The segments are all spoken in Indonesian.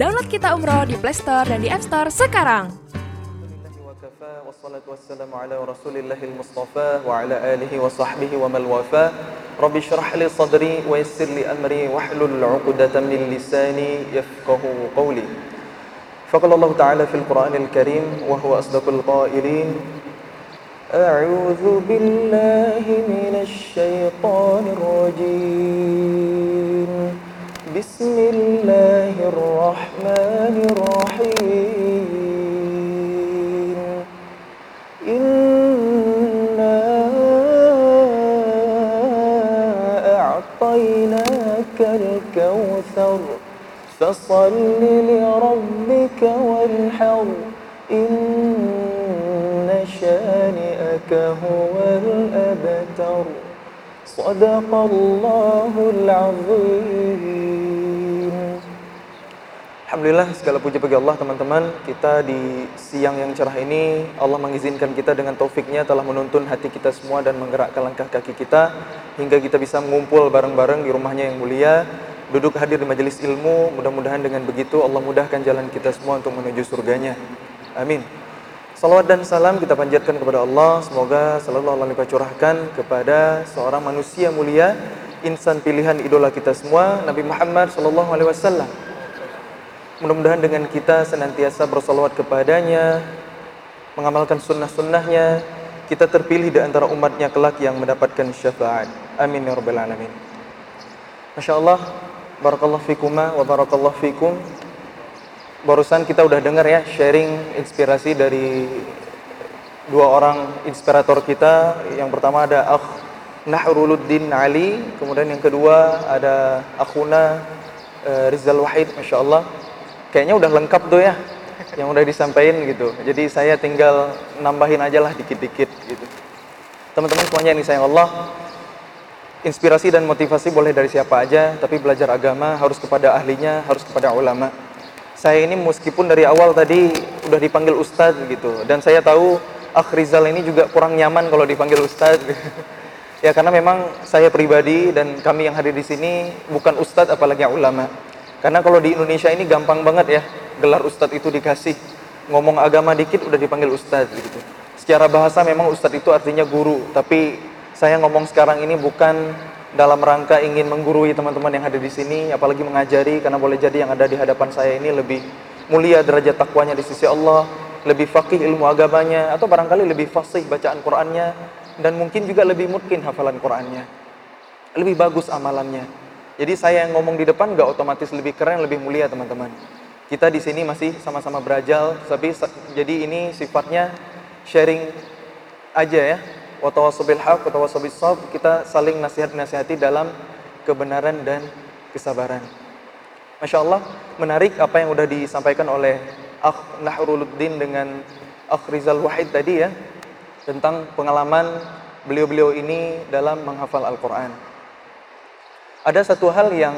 Download Kita Umroh di Play Store dan di App Store sekarang. والصلاة والسلام على رسول الله المصطفى وعلى آله وصحبه ومن والاه رب اشرح لي صدري ويسر لي أمري واحلل عقدة من لساني يفقه قولي فقال الله تعالى في القرآن الكريم وهو أصدق القائلين أعوذ بالله من الشيطان الرجيم بسم الله الرحمن الرحيم. إنا أعطيناك الكوثر فصل لربك وانحر. إن شانئك هو الأبتر. صدق الله العظيم. Alhamdulillah segala puji bagi Allah teman-teman. Kita di siang yang cerah ini Allah mengizinkan kita dengan taufiknya Telah menuntun hati kita semua dan menggerakkan langkah kaki kita Hingga kita bisa mengumpul bareng-bareng di rumahnya yang mulia Duduk hadir di majelis ilmu. Mudah-mudahan dengan begitu Allah mudahkan jalan kita semua untuk menuju surganya. Amin. Salawat dan salam kita panjatkan kepada Allah. Semoga selalu Allah limpah curahkan kepada seorang manusia mulia Insan pilihan idola kita semua Nabi Muhammad Sallallahu Alaihi Wasallam Mudah-mudahan dengan kita senantiasa bersolawat kepadanya, mengamalkan sunnah-sunnahnya, kita terpilih di antara umatnya kelak yang mendapatkan syafaat. Amin ya rabbal alamin. Masya Allah, barakallah fikuma wa barakallah fikum. Barusan kita udah dengar ya sharing inspirasi dari dua orang inspirator kita. Yang pertama ada Akh Nahruluddin Ali, kemudian yang kedua ada Akhuna uh, Rizal Wahid, Masya Allah kayaknya udah lengkap tuh ya yang udah disampaikan gitu. Jadi saya tinggal nambahin aja lah dikit-dikit gitu. Teman-teman semuanya yang disayang Allah, inspirasi dan motivasi boleh dari siapa aja, tapi belajar agama harus kepada ahlinya, harus kepada ulama. Saya ini meskipun dari awal tadi udah dipanggil ustadz gitu, dan saya tahu Akh Rizal ini juga kurang nyaman kalau dipanggil ustadz. ya karena memang saya pribadi dan kami yang hadir di sini bukan ustadz apalagi ulama. Karena kalau di Indonesia ini gampang banget ya, gelar ustadz itu dikasih. Ngomong agama dikit udah dipanggil ustadz gitu. Secara bahasa memang ustadz itu artinya guru, tapi saya ngomong sekarang ini bukan dalam rangka ingin menggurui teman-teman yang hadir di sini, apalagi mengajari karena boleh jadi yang ada di hadapan saya ini lebih mulia derajat takwanya di sisi Allah, lebih fakih ilmu agamanya atau barangkali lebih fasih bacaan Qur'annya dan mungkin juga lebih mungkin hafalan Qur'annya. Lebih bagus amalannya. Jadi saya yang ngomong di depan nggak otomatis lebih keren, lebih mulia teman-teman. Kita di sini masih sama-sama berajal, tapi jadi ini sifatnya sharing aja ya. Watawasobil haq, watawasobil sob, kita saling nasihat-nasihati dalam kebenaran dan kesabaran. Masya Allah, menarik apa yang udah disampaikan oleh Akh Nahruluddin dengan Akh Rizal Wahid tadi ya, tentang pengalaman beliau-beliau ini dalam menghafal Al-Quran. Ada satu hal yang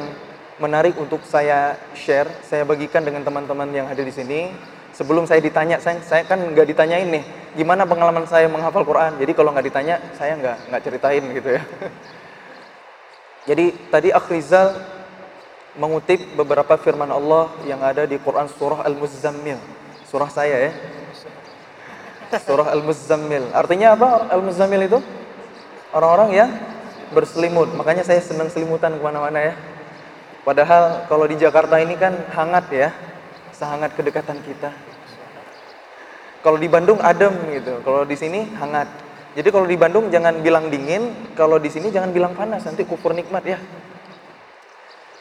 menarik untuk saya share, saya bagikan dengan teman-teman yang hadir di sini. Sebelum saya ditanya, saya, saya kan nggak ditanyain nih, gimana pengalaman saya menghafal Quran. Jadi kalau nggak ditanya, saya nggak nggak ceritain gitu ya. Jadi tadi Akhrizal mengutip beberapa firman Allah yang ada di Quran surah Al-Muzammil. Surah saya ya. Surah Al-Muzammil. Artinya apa Al-Muzammil itu? Orang-orang yang berselimut. Makanya saya senang selimutan ke mana-mana ya. Padahal kalau di Jakarta ini kan hangat ya, sehangat kedekatan kita. Kalau di Bandung adem gitu, kalau di sini hangat. Jadi kalau di Bandung jangan bilang dingin, kalau di sini jangan bilang panas, nanti kufur nikmat ya.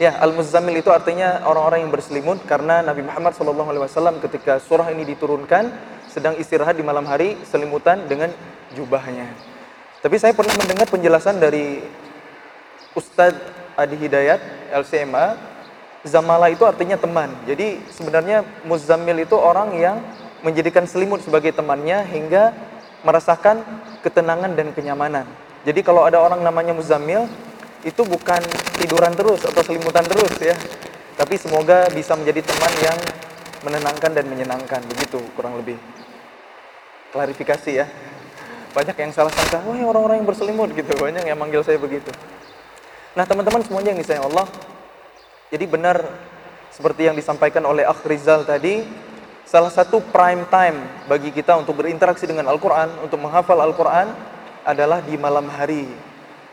Ya, Al-Muzammil itu artinya orang-orang yang berselimut karena Nabi Muhammad SAW ketika surah ini diturunkan sedang istirahat di malam hari selimutan dengan jubahnya. Tapi saya pernah mendengar penjelasan dari Ustadz Adi Hidayat, LCMA, Zamala itu artinya teman. Jadi sebenarnya Muzammil itu orang yang menjadikan selimut sebagai temannya hingga merasakan ketenangan dan kenyamanan. Jadi kalau ada orang namanya Muzammil, itu bukan tiduran terus atau selimutan terus ya. Tapi semoga bisa menjadi teman yang menenangkan dan menyenangkan. Begitu kurang lebih. Klarifikasi ya banyak yang salah sangka, wah orang-orang yang berselimut gitu, banyak yang manggil saya begitu. Nah teman-teman semuanya yang disayang Allah, jadi benar Seperti yang disampaikan oleh Akh Rizal tadi, salah satu prime time bagi kita untuk berinteraksi dengan Al-Quran, untuk menghafal Al-Quran adalah di malam hari.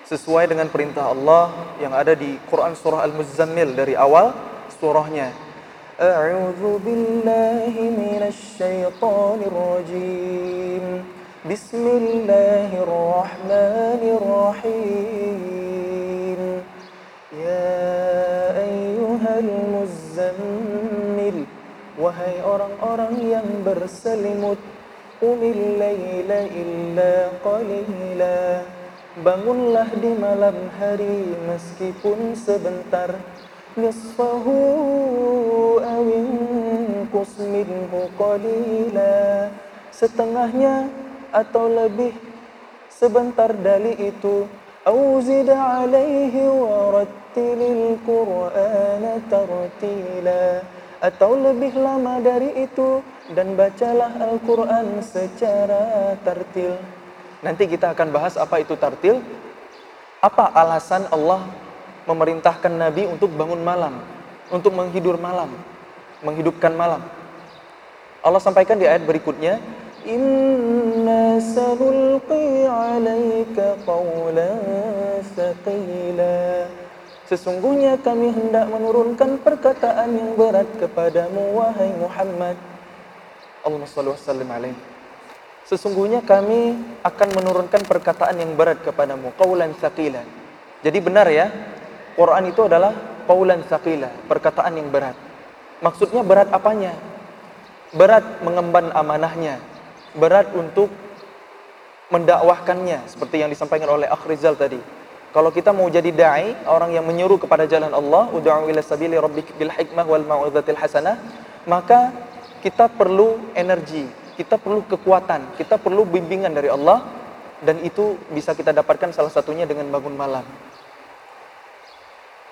Sesuai dengan perintah Allah yang ada di Quran Surah Al-Muzammil dari awal surahnya. A'udzu billahi minasy syaithanir rajim. Bismillahirrahmanirrahim. Ya ayyuhal muzammil Wahai orang-orang yang berselimut Umil layla illa qalila Bangunlah di malam hari meskipun sebentar Nisfahu awin minhu qalila Setengahnya atau lebih sebentar dari itu Auzid alaihi warattilil qur'ana tartila atau lebih lama dari itu dan bacalah Al-Quran secara tartil. Nanti kita akan bahas apa itu tartil, apa alasan Allah memerintahkan Nabi untuk bangun malam, untuk menghidur malam, menghidupkan malam. Allah sampaikan di ayat berikutnya, Inna sanulqi alaika qawlan thaqila. Sesungguhnya kami hendak menurunkan perkataan yang berat kepadamu wahai Muhammad. Allahumma salli wa alaih. Sesungguhnya kami akan menurunkan perkataan yang berat kepadamu, qaulan tsaqila. Jadi benar ya, Quran itu adalah qaulan tsaqila, perkataan yang berat. Maksudnya berat apanya? Berat mengemban amanahnya, berat untuk mendakwahkannya seperti yang disampaikan oleh Akhrizal tadi kalau kita mau jadi dai, orang yang menyuruh kepada jalan Allah, ud'u ila sabili rabbik bil hikmah wal mau'izatil hasanah, maka kita perlu energi, kita perlu kekuatan, kita perlu bimbingan dari Allah dan itu bisa kita dapatkan salah satunya dengan bangun malam.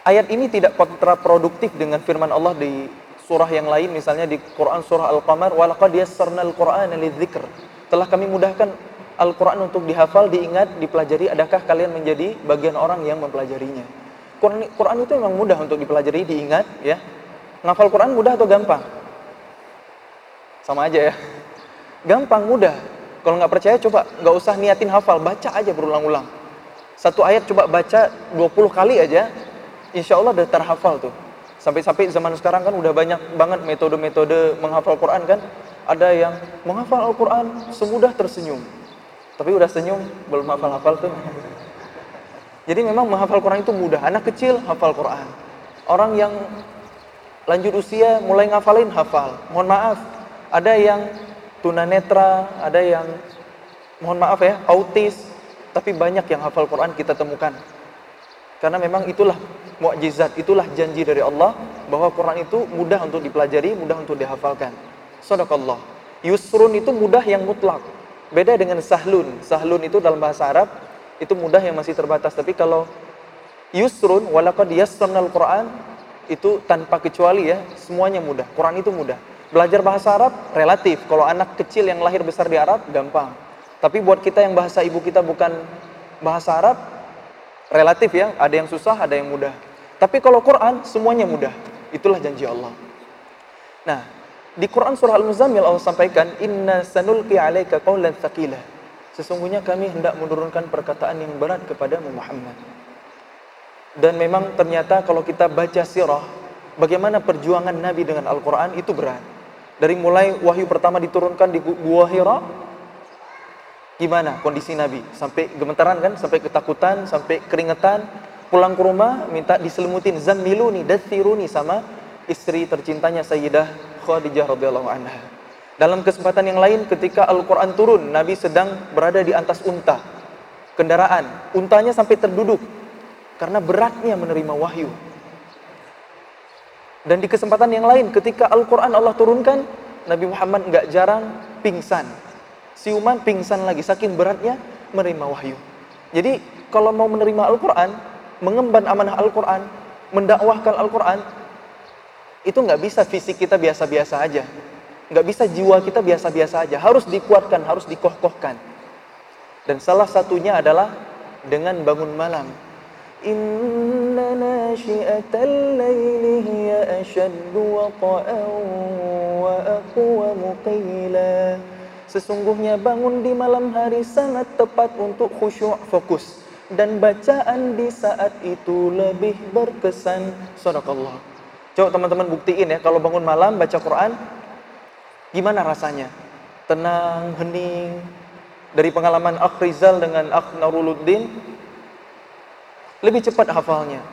Ayat ini tidak kontraproduktif dengan firman Allah di surah yang lain misalnya di Quran surah Al-Qamar walaqad yassarnal Qur'ana lidzikr. Telah kami mudahkan Al-Quran untuk dihafal, diingat, dipelajari, adakah kalian menjadi bagian orang yang mempelajarinya? Quran, Quran itu memang mudah untuk dipelajari, diingat, ya. Ngafal Quran mudah atau gampang? Sama aja ya. Gampang, mudah. Kalau nggak percaya coba, nggak usah niatin hafal, baca aja berulang-ulang. Satu ayat coba baca 20 kali aja, insya Allah udah terhafal tuh. Sampai-sampai zaman sekarang kan udah banyak banget metode-metode menghafal Quran kan. Ada yang menghafal Al-Quran semudah tersenyum tapi udah senyum, belum hafal-hafal tuh. Jadi memang menghafal Quran itu mudah. Anak kecil hafal Quran. Orang yang lanjut usia mulai ngafalin hafal. Mohon maaf, ada yang tunanetra, ada yang mohon maaf ya, autis, tapi banyak yang hafal Quran kita temukan. Karena memang itulah mukjizat, itulah janji dari Allah bahwa Quran itu mudah untuk dipelajari, mudah untuk dihafalkan. Sadaqallah. Yusrun itu mudah yang mutlak. Beda dengan sahlun. Sahlun itu dalam bahasa Arab itu mudah yang masih terbatas. Tapi kalau yusrun walaqad yassarnal Quran itu tanpa kecuali ya, semuanya mudah. Quran itu mudah. Belajar bahasa Arab relatif. Kalau anak kecil yang lahir besar di Arab gampang. Tapi buat kita yang bahasa ibu kita bukan bahasa Arab relatif ya, ada yang susah, ada yang mudah. Tapi kalau Quran semuanya mudah. Itulah janji Allah. Nah, di Quran surah Al-Muzammil Allah sampaikan, "Inna sanulqi 'alaika qawlan tsaqila." Sesungguhnya kami hendak menurunkan perkataan yang berat kepadamu Muhammad. Dan memang ternyata kalau kita baca sirah, bagaimana perjuangan Nabi dengan Al-Quran itu berat. Dari mulai wahyu pertama diturunkan di Gua Hira, gimana kondisi Nabi? Sampai gemetaran kan, sampai ketakutan, sampai keringetan, pulang ke rumah minta diselimutin zammiluni dathiruni sama istri tercintanya Sayyidah Khadijah radhiyallahu anha. Dalam kesempatan yang lain ketika Al-Qur'an turun, Nabi sedang berada di atas unta, kendaraan. Untanya sampai terduduk karena beratnya menerima wahyu. Dan di kesempatan yang lain ketika Al-Qur'an Allah turunkan, Nabi Muhammad nggak jarang pingsan. Siuman pingsan lagi saking beratnya menerima wahyu. Jadi kalau mau menerima Al-Qur'an, mengemban amanah Al-Qur'an, mendakwahkan Al-Qur'an, itu nggak bisa fisik kita biasa-biasa aja. Nggak bisa jiwa kita biasa-biasa aja. Harus dikuatkan, harus dikokohkan. Dan salah satunya adalah dengan bangun malam. Sesungguhnya bangun di malam hari sangat tepat untuk khusyuk fokus dan bacaan di saat itu lebih berkesan. Sadaqallah. Coba teman-teman buktiin ya kalau bangun malam baca Quran gimana rasanya? Tenang, hening. Dari pengalaman Akh Rizal dengan Akh Naruluddin lebih cepat hafalnya.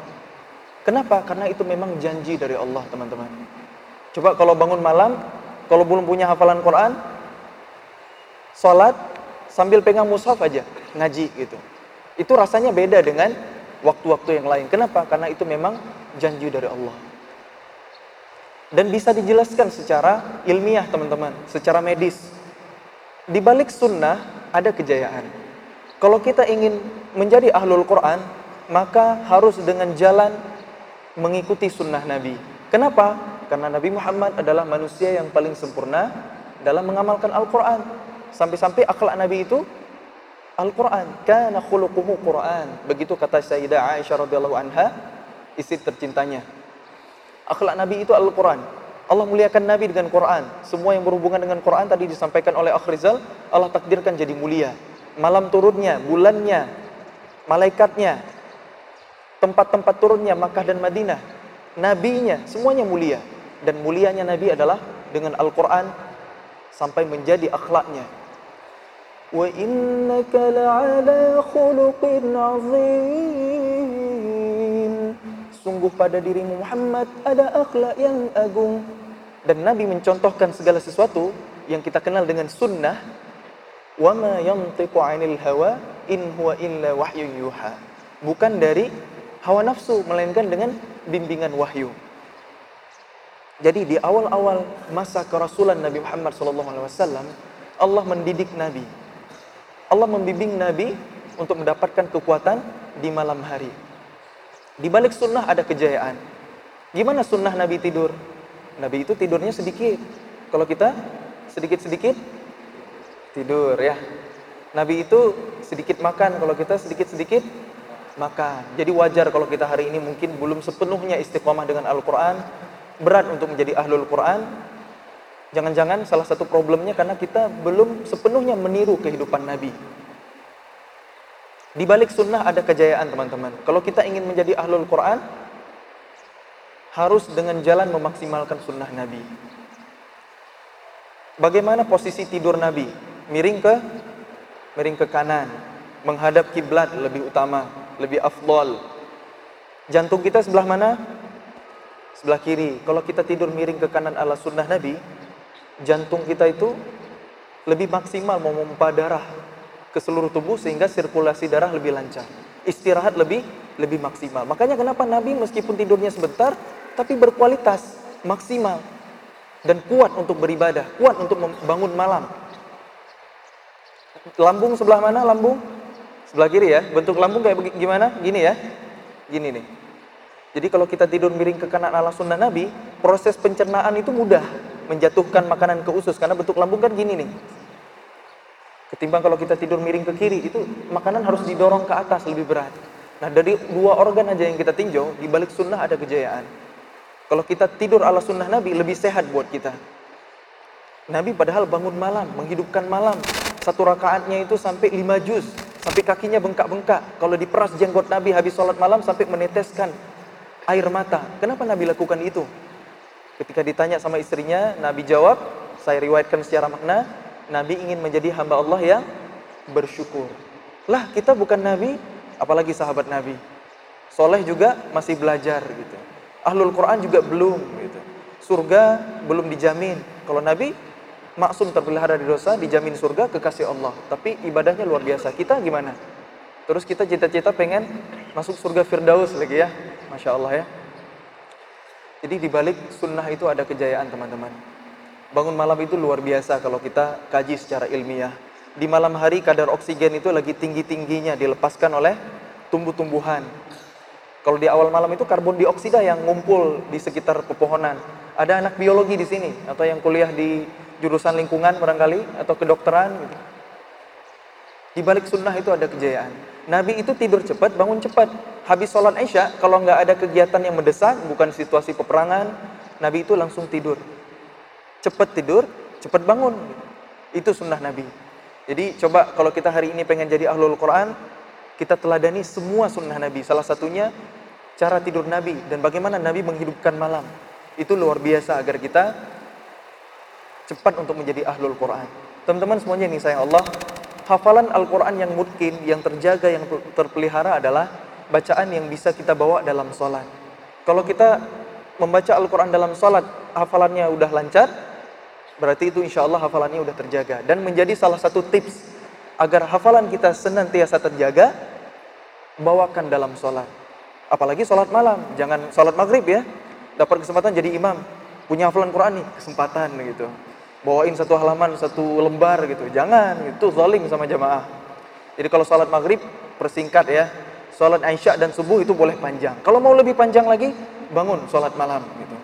Kenapa? Karena itu memang janji dari Allah, teman-teman. Coba kalau bangun malam, kalau belum punya hafalan Quran, sholat sambil pegang mushaf aja ngaji gitu. Itu rasanya beda dengan waktu-waktu yang lain. Kenapa? Karena itu memang janji dari Allah. Dan bisa dijelaskan secara ilmiah teman-teman, secara medis. Di balik sunnah ada kejayaan. Kalau kita ingin menjadi ahlul Quran, maka harus dengan jalan mengikuti sunnah Nabi. Kenapa? Karena Nabi Muhammad adalah manusia yang paling sempurna dalam mengamalkan Al-Quran. Sampai-sampai akhlak Nabi itu Al-Quran. Kana khuluquhu Quran. Begitu kata Sayyidah Aisyah radhiyallahu anha, istri tercintanya. Akhlak Nabi itu Al-Quran. Allah muliakan Nabi dengan Quran. Semua yang berhubungan dengan Quran tadi disampaikan oleh Akhrizal, Allah takdirkan jadi mulia. Malam turunnya, bulannya, malaikatnya, tempat-tempat turunnya Makkah dan Madinah, nabinya, semuanya mulia. Dan mulianya Nabi adalah dengan Al-Quran sampai menjadi akhlaknya, innaka la'ala khuluqin azim sungguh pada dirimu Muhammad ada akhlak yang agung. Dan Nabi mencontohkan segala sesuatu yang kita kenal dengan sunnah. wa ma yantiqu 'anil hawa in huwa illa wahyu bukan dari hawa nafsu melainkan dengan bimbingan wahyu. Jadi di awal-awal masa kerasulan Nabi Muhammad SAW Allah mendidik Nabi Allah membimbing Nabi untuk mendapatkan kekuatan di malam hari. Di balik sunnah ada kejayaan. Gimana sunnah Nabi tidur? Nabi itu tidurnya sedikit. Kalau kita sedikit-sedikit tidur ya. Nabi itu sedikit makan, kalau kita sedikit-sedikit makan. Jadi wajar kalau kita hari ini mungkin belum sepenuhnya istiqomah dengan Al-Quran, berat untuk menjadi ahlul Quran, Jangan-jangan salah satu problemnya karena kita belum sepenuhnya meniru kehidupan Nabi. Di balik sunnah ada kejayaan teman-teman. Kalau kita ingin menjadi ahlul Quran, harus dengan jalan memaksimalkan sunnah Nabi. Bagaimana posisi tidur Nabi? Miring ke miring ke kanan, menghadap kiblat lebih utama, lebih afdol. Jantung kita sebelah mana? Sebelah kiri. Kalau kita tidur miring ke kanan ala sunnah Nabi, jantung kita itu lebih maksimal memompa darah ke seluruh tubuh sehingga sirkulasi darah lebih lancar. Istirahat lebih lebih maksimal. Makanya kenapa Nabi meskipun tidurnya sebentar tapi berkualitas, maksimal dan kuat untuk beribadah, kuat untuk membangun malam. Lambung sebelah mana lambung? Sebelah kiri ya. Bentuk lambung kayak gimana? Gini ya. Gini nih. Jadi kalau kita tidur miring ke kanan ala sunnah Nabi, proses pencernaan itu mudah menjatuhkan makanan ke usus karena bentuk lambung kan gini nih. Ketimbang kalau kita tidur miring ke kiri itu makanan harus didorong ke atas lebih berat. Nah dari dua organ aja yang kita tinjau di balik sunnah ada kejayaan. Kalau kita tidur ala sunnah Nabi lebih sehat buat kita. Nabi padahal bangun malam, menghidupkan malam. Satu rakaatnya itu sampai lima juz, sampai kakinya bengkak-bengkak. Kalau diperas jenggot Nabi habis sholat malam sampai meneteskan air mata. Kenapa Nabi lakukan itu? Ketika ditanya sama istrinya, Nabi jawab, saya riwayatkan secara makna, Nabi ingin menjadi hamba Allah yang bersyukur. Lah, kita bukan Nabi, apalagi sahabat Nabi. Soleh juga masih belajar gitu. Ahlul Quran juga belum gitu. Surga belum dijamin. Kalau Nabi maksum terpelihara dari dosa, dijamin surga kekasih Allah. Tapi ibadahnya luar biasa. Kita gimana? Terus kita cita-cita pengen masuk surga Firdaus lagi ya. Masya Allah ya. Jadi di balik sunnah itu ada kejayaan teman-teman. Bangun malam itu luar biasa kalau kita kaji secara ilmiah. Di malam hari kadar oksigen itu lagi tinggi-tingginya dilepaskan oleh tumbuh-tumbuhan. Kalau di awal malam itu karbon dioksida yang ngumpul di sekitar pepohonan. Ada anak biologi di sini atau yang kuliah di jurusan lingkungan barangkali atau kedokteran gitu. Di balik sunnah itu ada kejayaan. Nabi itu tidur cepat, bangun cepat. Habis sholat Isya, kalau nggak ada kegiatan yang mendesak, bukan situasi peperangan, Nabi itu langsung tidur. Cepat tidur, cepat bangun. Itu sunnah Nabi. Jadi coba kalau kita hari ini pengen jadi ahlul Quran, kita teladani semua sunnah Nabi. Salah satunya cara tidur Nabi dan bagaimana Nabi menghidupkan malam. Itu luar biasa agar kita cepat untuk menjadi ahlul Quran. Teman-teman semuanya ini sayang Allah, hafalan Al-Quran yang mungkin, yang terjaga, yang terpelihara adalah bacaan yang bisa kita bawa dalam sholat. Kalau kita membaca Al-Quran dalam sholat, hafalannya udah lancar, berarti itu insya Allah hafalannya udah terjaga. Dan menjadi salah satu tips agar hafalan kita senantiasa terjaga, bawakan dalam sholat. Apalagi sholat malam, jangan sholat maghrib ya. Dapat kesempatan jadi imam, punya hafalan Quran nih, kesempatan gitu bawain satu halaman, satu lembar gitu. Jangan, itu zalim sama jamaah. Jadi kalau sholat maghrib, persingkat ya. Sholat Aisyah dan subuh itu boleh panjang. Kalau mau lebih panjang lagi, bangun sholat malam gitu.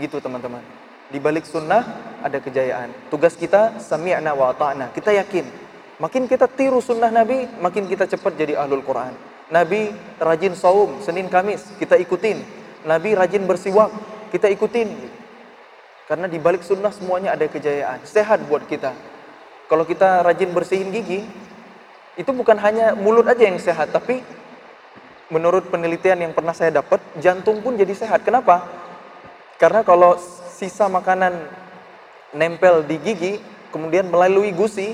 Gitu teman-teman. Di balik sunnah ada kejayaan. Tugas kita sami'na wa ta'na. Kita yakin. Makin kita tiru sunnah Nabi, makin kita cepat jadi ahlul Quran. Nabi rajin saum, Senin Kamis, kita ikutin. Nabi rajin bersiwak, kita ikutin. Karena di balik sunnah semuanya ada kejayaan. Sehat buat kita. Kalau kita rajin bersihin gigi, itu bukan hanya mulut aja yang sehat, tapi menurut penelitian yang pernah saya dapat, jantung pun jadi sehat. Kenapa? Karena kalau sisa makanan nempel di gigi, kemudian melalui gusi,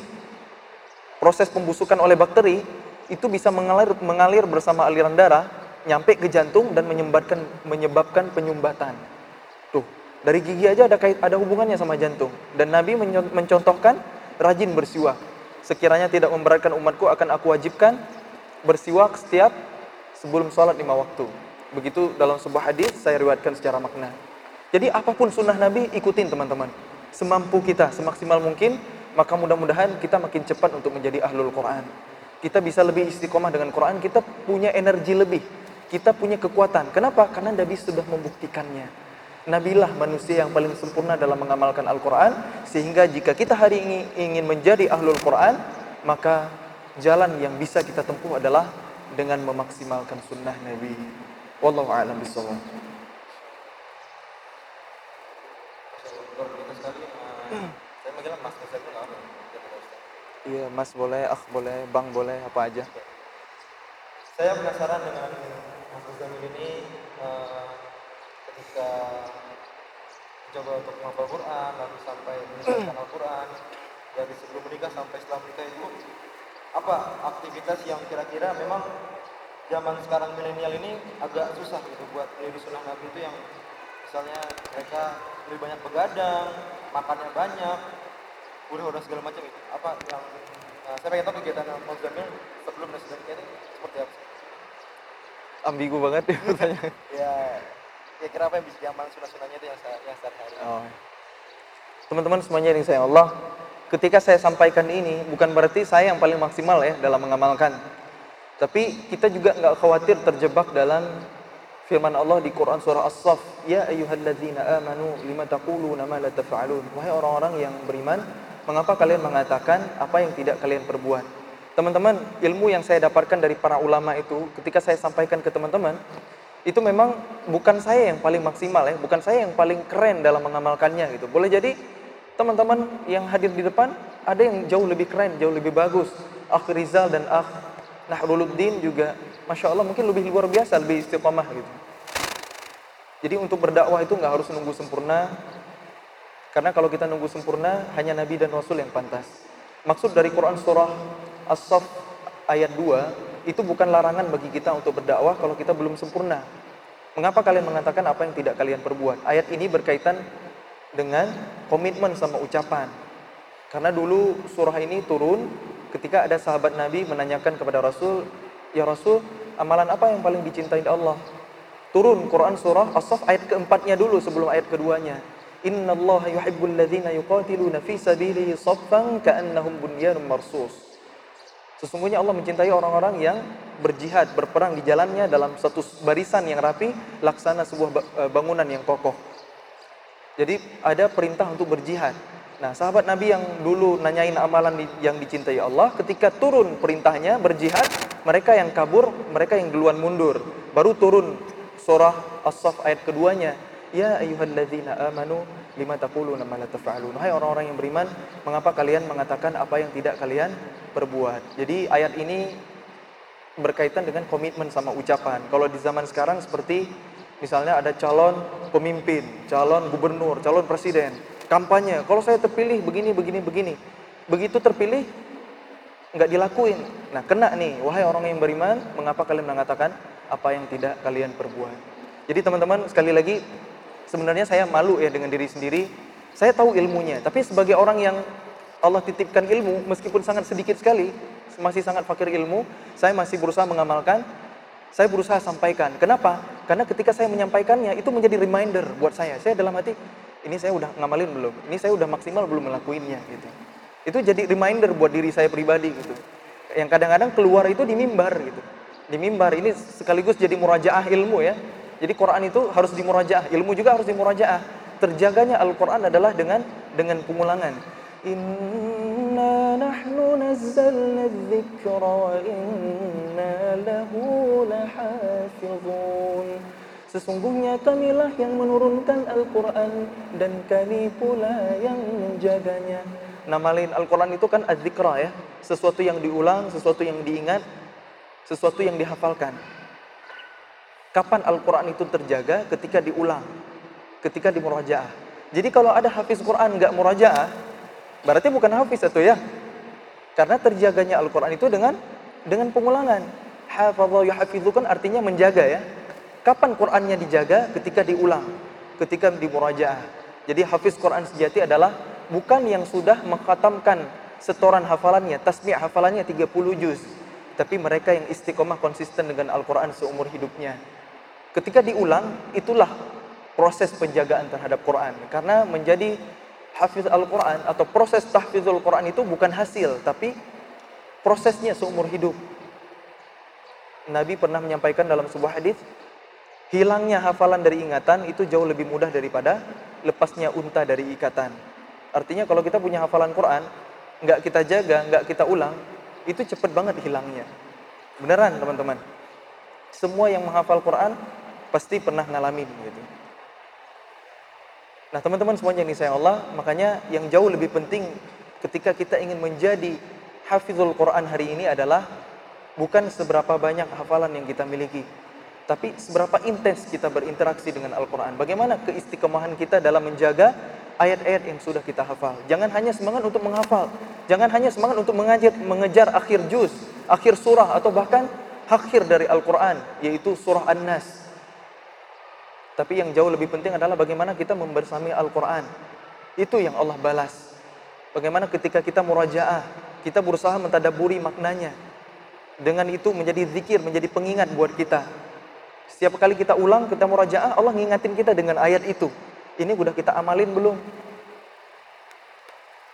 proses pembusukan oleh bakteri, itu bisa mengalir, mengalir bersama aliran darah, nyampe ke jantung dan menyebabkan, menyebabkan penyumbatan. Dari gigi aja ada kait, ada hubungannya sama jantung. Dan Nabi mencontohkan rajin bersiwak. Sekiranya tidak memberatkan umatku akan aku wajibkan bersiwak setiap sebelum sholat lima waktu. Begitu dalam sebuah hadis saya riwayatkan secara makna. Jadi apa pun sunnah Nabi ikutin teman-teman. Semampu kita, semaksimal mungkin, maka mudah-mudahan kita makin cepat untuk menjadi ahlul Quran. Kita bisa lebih istiqomah dengan Quran, kita punya energi lebih. Kita punya kekuatan. Kenapa? Karena Nabi sudah membuktikannya. Nabilah manusia yang paling sempurna dalam mengamalkan Al-Quran Sehingga jika kita hari ini ingin menjadi ahlul Quran Maka jalan yang bisa kita tempuh adalah Dengan memaksimalkan sunnah Nabi Wallahu a'lam bishawab. Iya, Mas boleh, ah boleh, Bang boleh, apa aja. Saya penasaran dengan Mas Zamil ini uh, ketika coba untuk menghafal Quran lalu sampai menyelesaikan Al-Quran dari sebelum menikah sampai setelah menikah itu apa aktivitas yang kira-kira memang zaman sekarang milenial ini agak susah gitu buat meniru sunnah Nabi itu yang misalnya mereka lebih banyak begadang, makannya banyak, udah-udah segala macam itu. Apa yang uh, saya pengen tahu kegiatan Mas Jamil sebelum dan setelah ini seperti apa? Ambigu banget ya pertanyaan. ya kira-kira apa yang bisa diamalkan sunnah-sunnahnya itu yang saya yang sehari-hari. Oh. Teman-teman semuanya yang saya Allah, ketika saya sampaikan ini bukan berarti saya yang paling maksimal ya dalam mengamalkan. Tapi kita juga nggak khawatir terjebak dalam firman Allah di Quran surah As-Saff, "Ya ayyuhalladzina amanu lima taquluna ma la taf'alun." Wahai orang-orang yang beriman, mengapa kalian mengatakan apa yang tidak kalian perbuat? Teman-teman, ilmu yang saya dapatkan dari para ulama itu ketika saya sampaikan ke teman-teman, itu memang bukan saya yang paling maksimal ya, bukan saya yang paling keren dalam mengamalkannya gitu. Boleh jadi teman-teman yang hadir di depan ada yang jauh lebih keren, jauh lebih bagus. Akh Rizal dan Akh Nahruluddin juga Masya Allah mungkin lebih luar biasa, lebih istiqamah gitu. Jadi untuk berdakwah itu nggak harus nunggu sempurna, karena kalau kita nunggu sempurna hanya Nabi dan Rasul yang pantas. Maksud dari Quran surah As-Saff ayat 2 itu bukan larangan bagi kita untuk berdakwah kalau kita belum sempurna. Mengapa kalian mengatakan apa yang tidak kalian perbuat? Ayat ini berkaitan dengan komitmen sama ucapan. Karena dulu surah ini turun ketika ada sahabat Nabi menanyakan kepada Rasul, "Ya Rasul, amalan apa yang paling dicintai Allah?" Turun Quran surah As-Saff ayat keempatnya dulu sebelum ayat keduanya. Inna yuhibbul ladhina yuqatiluna fi sabilihi saffan ka'annahum bunyanun marsus. Sesungguhnya Allah mencintai orang-orang yang berjihad, berperang di jalannya dalam satu barisan yang rapi, laksana sebuah e, bangunan yang kokoh. Jadi ada perintah untuk berjihad. Nah, sahabat Nabi yang dulu nanyain amalan yang dicintai Allah, ketika turun perintahnya berjihad, mereka yang kabur, mereka yang duluan mundur. Baru turun surah As-Saff ayat keduanya. Ya ayyuhalladzina amanu lima taquluna ma la taf'alun. Hai orang-orang yang beriman, mengapa kalian mengatakan apa yang tidak kalian perbuat? Jadi ayat ini berkaitan dengan komitmen sama ucapan. Kalau di zaman sekarang seperti misalnya ada calon pemimpin, calon gubernur, calon presiden, kampanye. Kalau saya terpilih begini, begini, begini. Begitu terpilih, nggak dilakuin. Nah, kena nih, wahai orang yang beriman, mengapa kalian mengatakan apa yang tidak kalian perbuat? Jadi teman-teman, sekali lagi, sebenarnya saya malu ya dengan diri sendiri. Saya tahu ilmunya, tapi sebagai orang yang Allah titipkan ilmu, meskipun sangat sedikit sekali, masih sangat fakir ilmu, saya masih berusaha mengamalkan, saya berusaha sampaikan. Kenapa? Karena ketika saya menyampaikannya, itu menjadi reminder buat saya. Saya dalam hati, ini saya udah ngamalin belum? Ini saya udah maksimal belum melakuinnya gitu. Itu jadi reminder buat diri saya pribadi gitu. Yang kadang-kadang keluar itu di mimbar gitu. Di mimbar ini sekaligus jadi murajaah ilmu ya. Jadi Quran itu harus dimurajaah, ilmu juga harus dimurajaah. Terjaganya Al-Quran adalah dengan dengan pengulangan. Inna nahnu nazzalna dzikra wa inna lahu lahafizun. Sesungguhnya kamilah yang menurunkan Al-Quran dan kami pula yang menjaganya. Nama lain Al-Quran itu kan az-zikra ya. Sesuatu yang diulang, sesuatu yang diingat, sesuatu yang dihafalkan. Kapan Al-Quran itu terjaga? Ketika diulang, ketika dimurajaah. Jadi kalau ada hafiz Quran nggak murajaah, berarti bukan hafiz itu ya. Karena terjaganya Al-Quran itu dengan dengan pengulangan. Hafadha yuhafizu kan artinya menjaga ya Kapan Qur'annya dijaga? Ketika diulang, ketika dimurajaah. Jadi hafiz Quran sejati adalah bukan yang sudah mengkhatamkan setoran hafalannya, tasmi' hafalannya 30 juz. Tapi mereka yang istiqomah konsisten dengan Al-Quran seumur hidupnya. Ketika diulang, itulah proses penjagaan terhadap Quran. Karena menjadi hafiz Al-Quran atau proses tahfizul Quran itu bukan hasil, tapi prosesnya seumur hidup. Nabi pernah menyampaikan dalam sebuah hadis, hilangnya hafalan dari ingatan itu jauh lebih mudah daripada lepasnya unta dari ikatan. Artinya kalau kita punya hafalan Quran, nggak kita jaga, nggak kita ulang, itu cepet banget hilangnya. Beneran teman-teman. Semua yang menghafal Quran pasti pernah ngalamin gitu. Nah teman-teman semuanya ini saya Allah, makanya yang jauh lebih penting ketika kita ingin menjadi hafizul Quran hari ini adalah bukan seberapa banyak hafalan yang kita miliki, tapi seberapa intens kita berinteraksi dengan Al-Quran. Bagaimana keistiqomahan kita dalam menjaga ayat-ayat yang sudah kita hafal. Jangan hanya semangat untuk menghafal. Jangan hanya semangat untuk mengajar, mengejar akhir juz, akhir surah, atau bahkan akhir dari Al-Quran, yaitu surah An-Nas. Tapi yang jauh lebih penting adalah bagaimana kita membersami Al-Quran. Itu yang Allah balas. Bagaimana ketika kita murajaah, kita berusaha mentadaburi maknanya. Dengan itu menjadi zikir, menjadi pengingat buat kita setiap kali kita ulang, kita murajaah, Allah ngingatin kita dengan ayat itu. Ini udah kita amalin belum?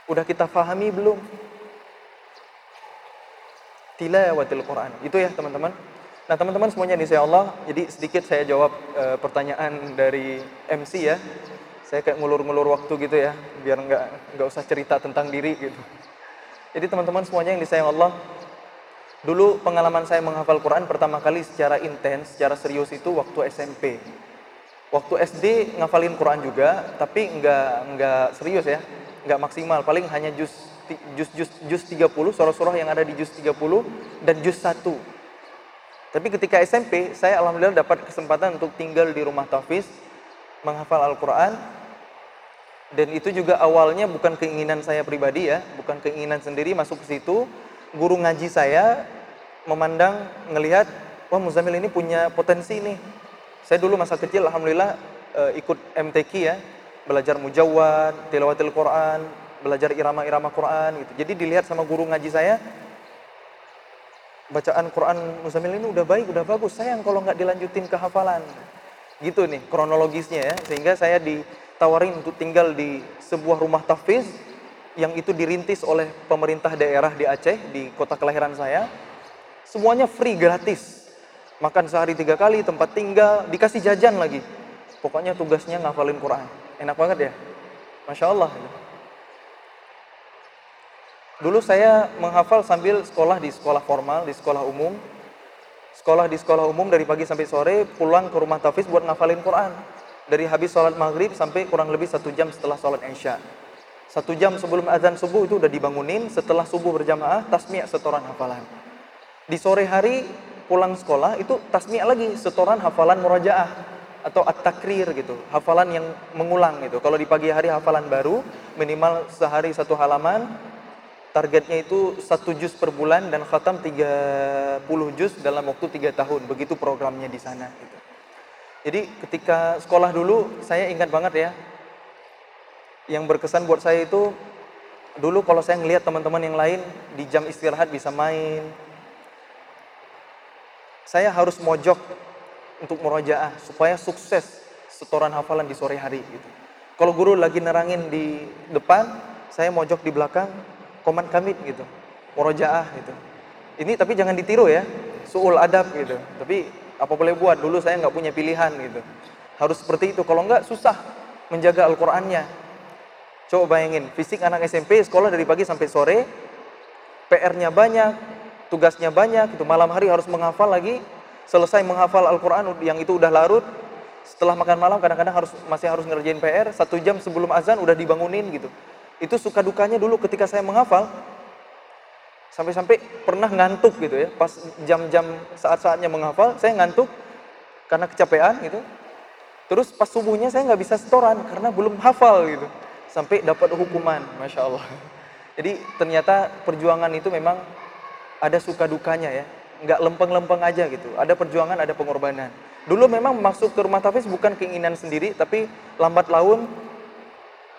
Udah kita fahami belum? Tilawatil Quran. Itu ya teman-teman. Nah teman-teman semuanya ini saya Allah. Jadi sedikit saya jawab e, pertanyaan dari MC ya. Saya kayak ngulur-ngulur waktu gitu ya, biar nggak nggak usah cerita tentang diri gitu. Jadi teman-teman semuanya yang disayang Allah, Dulu pengalaman saya menghafal Quran pertama kali secara intens, secara serius itu waktu SMP. Waktu SD ngafalin Quran juga, tapi nggak nggak serius ya, nggak maksimal. Paling hanya juz juz juz juz 30, surah-surah yang ada di juz 30 dan juz 1. Tapi ketika SMP, saya alhamdulillah dapat kesempatan untuk tinggal di rumah Tafiz, menghafal Al-Quran, dan itu juga awalnya bukan keinginan saya pribadi ya, bukan keinginan sendiri masuk ke situ, guru ngaji saya memandang, ngelihat, wah Muzamil ini punya potensi nih. Saya dulu masa kecil, Alhamdulillah uh, ikut MTQ ya, belajar mujawad, tilawatil Quran, belajar irama-irama Quran gitu. Jadi dilihat sama guru ngaji saya, bacaan Quran Muzamil ini udah baik, udah bagus. Sayang kalau nggak dilanjutin ke hafalan. Gitu nih kronologisnya ya. Sehingga saya ditawarin untuk tinggal di sebuah rumah tahfiz yang itu dirintis oleh pemerintah daerah di Aceh, di kota kelahiran saya. Semuanya free, gratis. Makan sehari tiga kali, tempat tinggal, dikasih jajan lagi. Pokoknya tugasnya ngafalin Quran. Enak banget ya? Masya Allah. Dulu saya menghafal sambil sekolah di sekolah formal, di sekolah umum. Sekolah di sekolah umum dari pagi sampai sore, pulang ke rumah Tafiz buat ngafalin Quran. Dari habis sholat maghrib sampai kurang lebih satu jam setelah sholat isya. Satu jam sebelum azan subuh itu udah dibangunin, setelah subuh berjamaah, tasmi' setoran hafalan. Di sore hari pulang sekolah itu tasmi' lagi, setoran hafalan murajaah atau at-takrir gitu, hafalan yang mengulang gitu. Kalau di pagi hari hafalan baru, minimal sehari satu halaman, targetnya itu satu juz per bulan dan khatam 30 juz dalam waktu tiga tahun. Begitu programnya di sana. Gitu. Jadi ketika sekolah dulu saya ingat banget ya, yang berkesan buat saya itu dulu kalau saya ngelihat teman-teman yang lain di jam istirahat bisa main, saya harus mojok untuk murojaah supaya sukses setoran hafalan di sore hari gitu. Kalau guru lagi nerangin di depan, saya mojok di belakang, koman kamit gitu. Murojaah gitu. Ini tapi jangan ditiru ya. Suul adab gitu. Tapi apa boleh buat? Dulu saya nggak punya pilihan gitu. Harus seperti itu. Kalau nggak susah menjaga Al-Qur'annya. Coba bayangin fisik anak SMP sekolah dari pagi sampai sore PR-nya banyak tugasnya banyak itu malam hari harus menghafal lagi. Selesai menghafal Al-Quran yang itu udah larut. Setelah makan malam kadang-kadang harus masih harus ngerjain PR satu jam sebelum azan udah dibangunin gitu itu suka dukanya dulu ketika saya menghafal sampai-sampai pernah ngantuk gitu ya. Pas jam-jam saat-saatnya menghafal saya ngantuk karena kecapean gitu. Terus pas subuhnya saya nggak bisa setoran karena belum hafal gitu. Sampai dapat hukuman masya Allah. Jadi ternyata perjuangan itu memang ada suka dukanya ya. Nggak lempeng-lempeng aja gitu. Ada perjuangan ada pengorbanan. Dulu memang masuk ke rumah tafiz bukan keinginan sendiri tapi lambat laun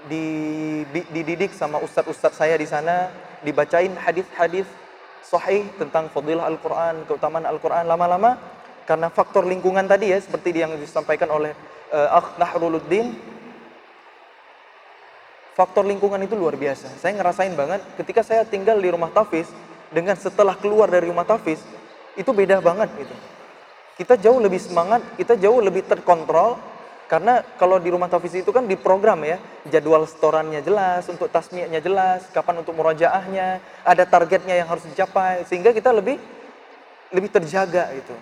dididik sama ustadz-ustadz saya di sana, dibacain hadis-hadis sahih tentang fadilah Al-Quran, keutamaan Al-Quran lama-lama karena faktor lingkungan tadi ya seperti yang disampaikan oleh uh, Akh Nahruluddin faktor lingkungan itu luar biasa. Saya ngerasain banget ketika saya tinggal di rumah Tafiz dengan setelah keluar dari rumah Tafiz itu beda banget gitu. Kita jauh lebih semangat, kita jauh lebih terkontrol karena kalau di rumah tafiz itu kan diprogram ya, jadwal setorannya jelas, untuk tasmiahnya jelas, kapan untuk murojaahnya, ada targetnya yang harus dicapai, sehingga kita lebih lebih terjaga itu.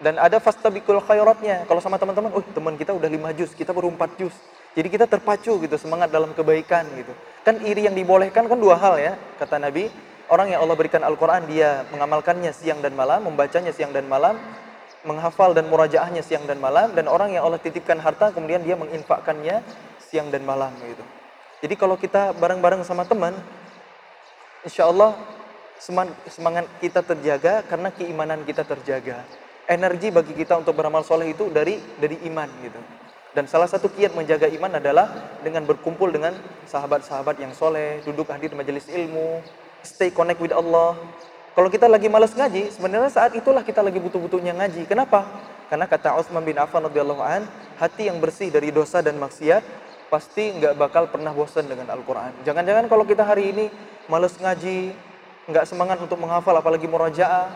Dan ada fastabikul khairatnya. Kalau sama teman-teman, oh teman kita udah lima juz, kita baru empat juz. Jadi kita terpacu gitu, semangat dalam kebaikan gitu. Kan iri yang dibolehkan kan dua hal ya, kata Nabi. Orang yang Allah berikan Al-Quran, dia mengamalkannya siang dan malam, membacanya siang dan malam, menghafal dan murajaahnya siang dan malam dan orang yang Allah titipkan harta kemudian dia menginfakkannya siang dan malam gitu. Jadi kalau kita bareng-bareng sama teman, insya Allah semangat kita terjaga karena keimanan kita terjaga. Energi bagi kita untuk beramal soleh itu dari dari iman gitu. Dan salah satu kiat menjaga iman adalah dengan berkumpul dengan sahabat-sahabat yang soleh, duduk hadir majelis ilmu, stay connect with Allah, kalau kita lagi malas ngaji, sebenarnya saat itulah kita lagi butuh-butuhnya ngaji. Kenapa? Karena kata Utsman bin Affan radhiyallahu an, hati yang bersih dari dosa dan maksiat pasti nggak bakal pernah bosan dengan Al-Quran. Jangan-jangan kalau kita hari ini malas ngaji, nggak semangat untuk menghafal, apalagi murajaah.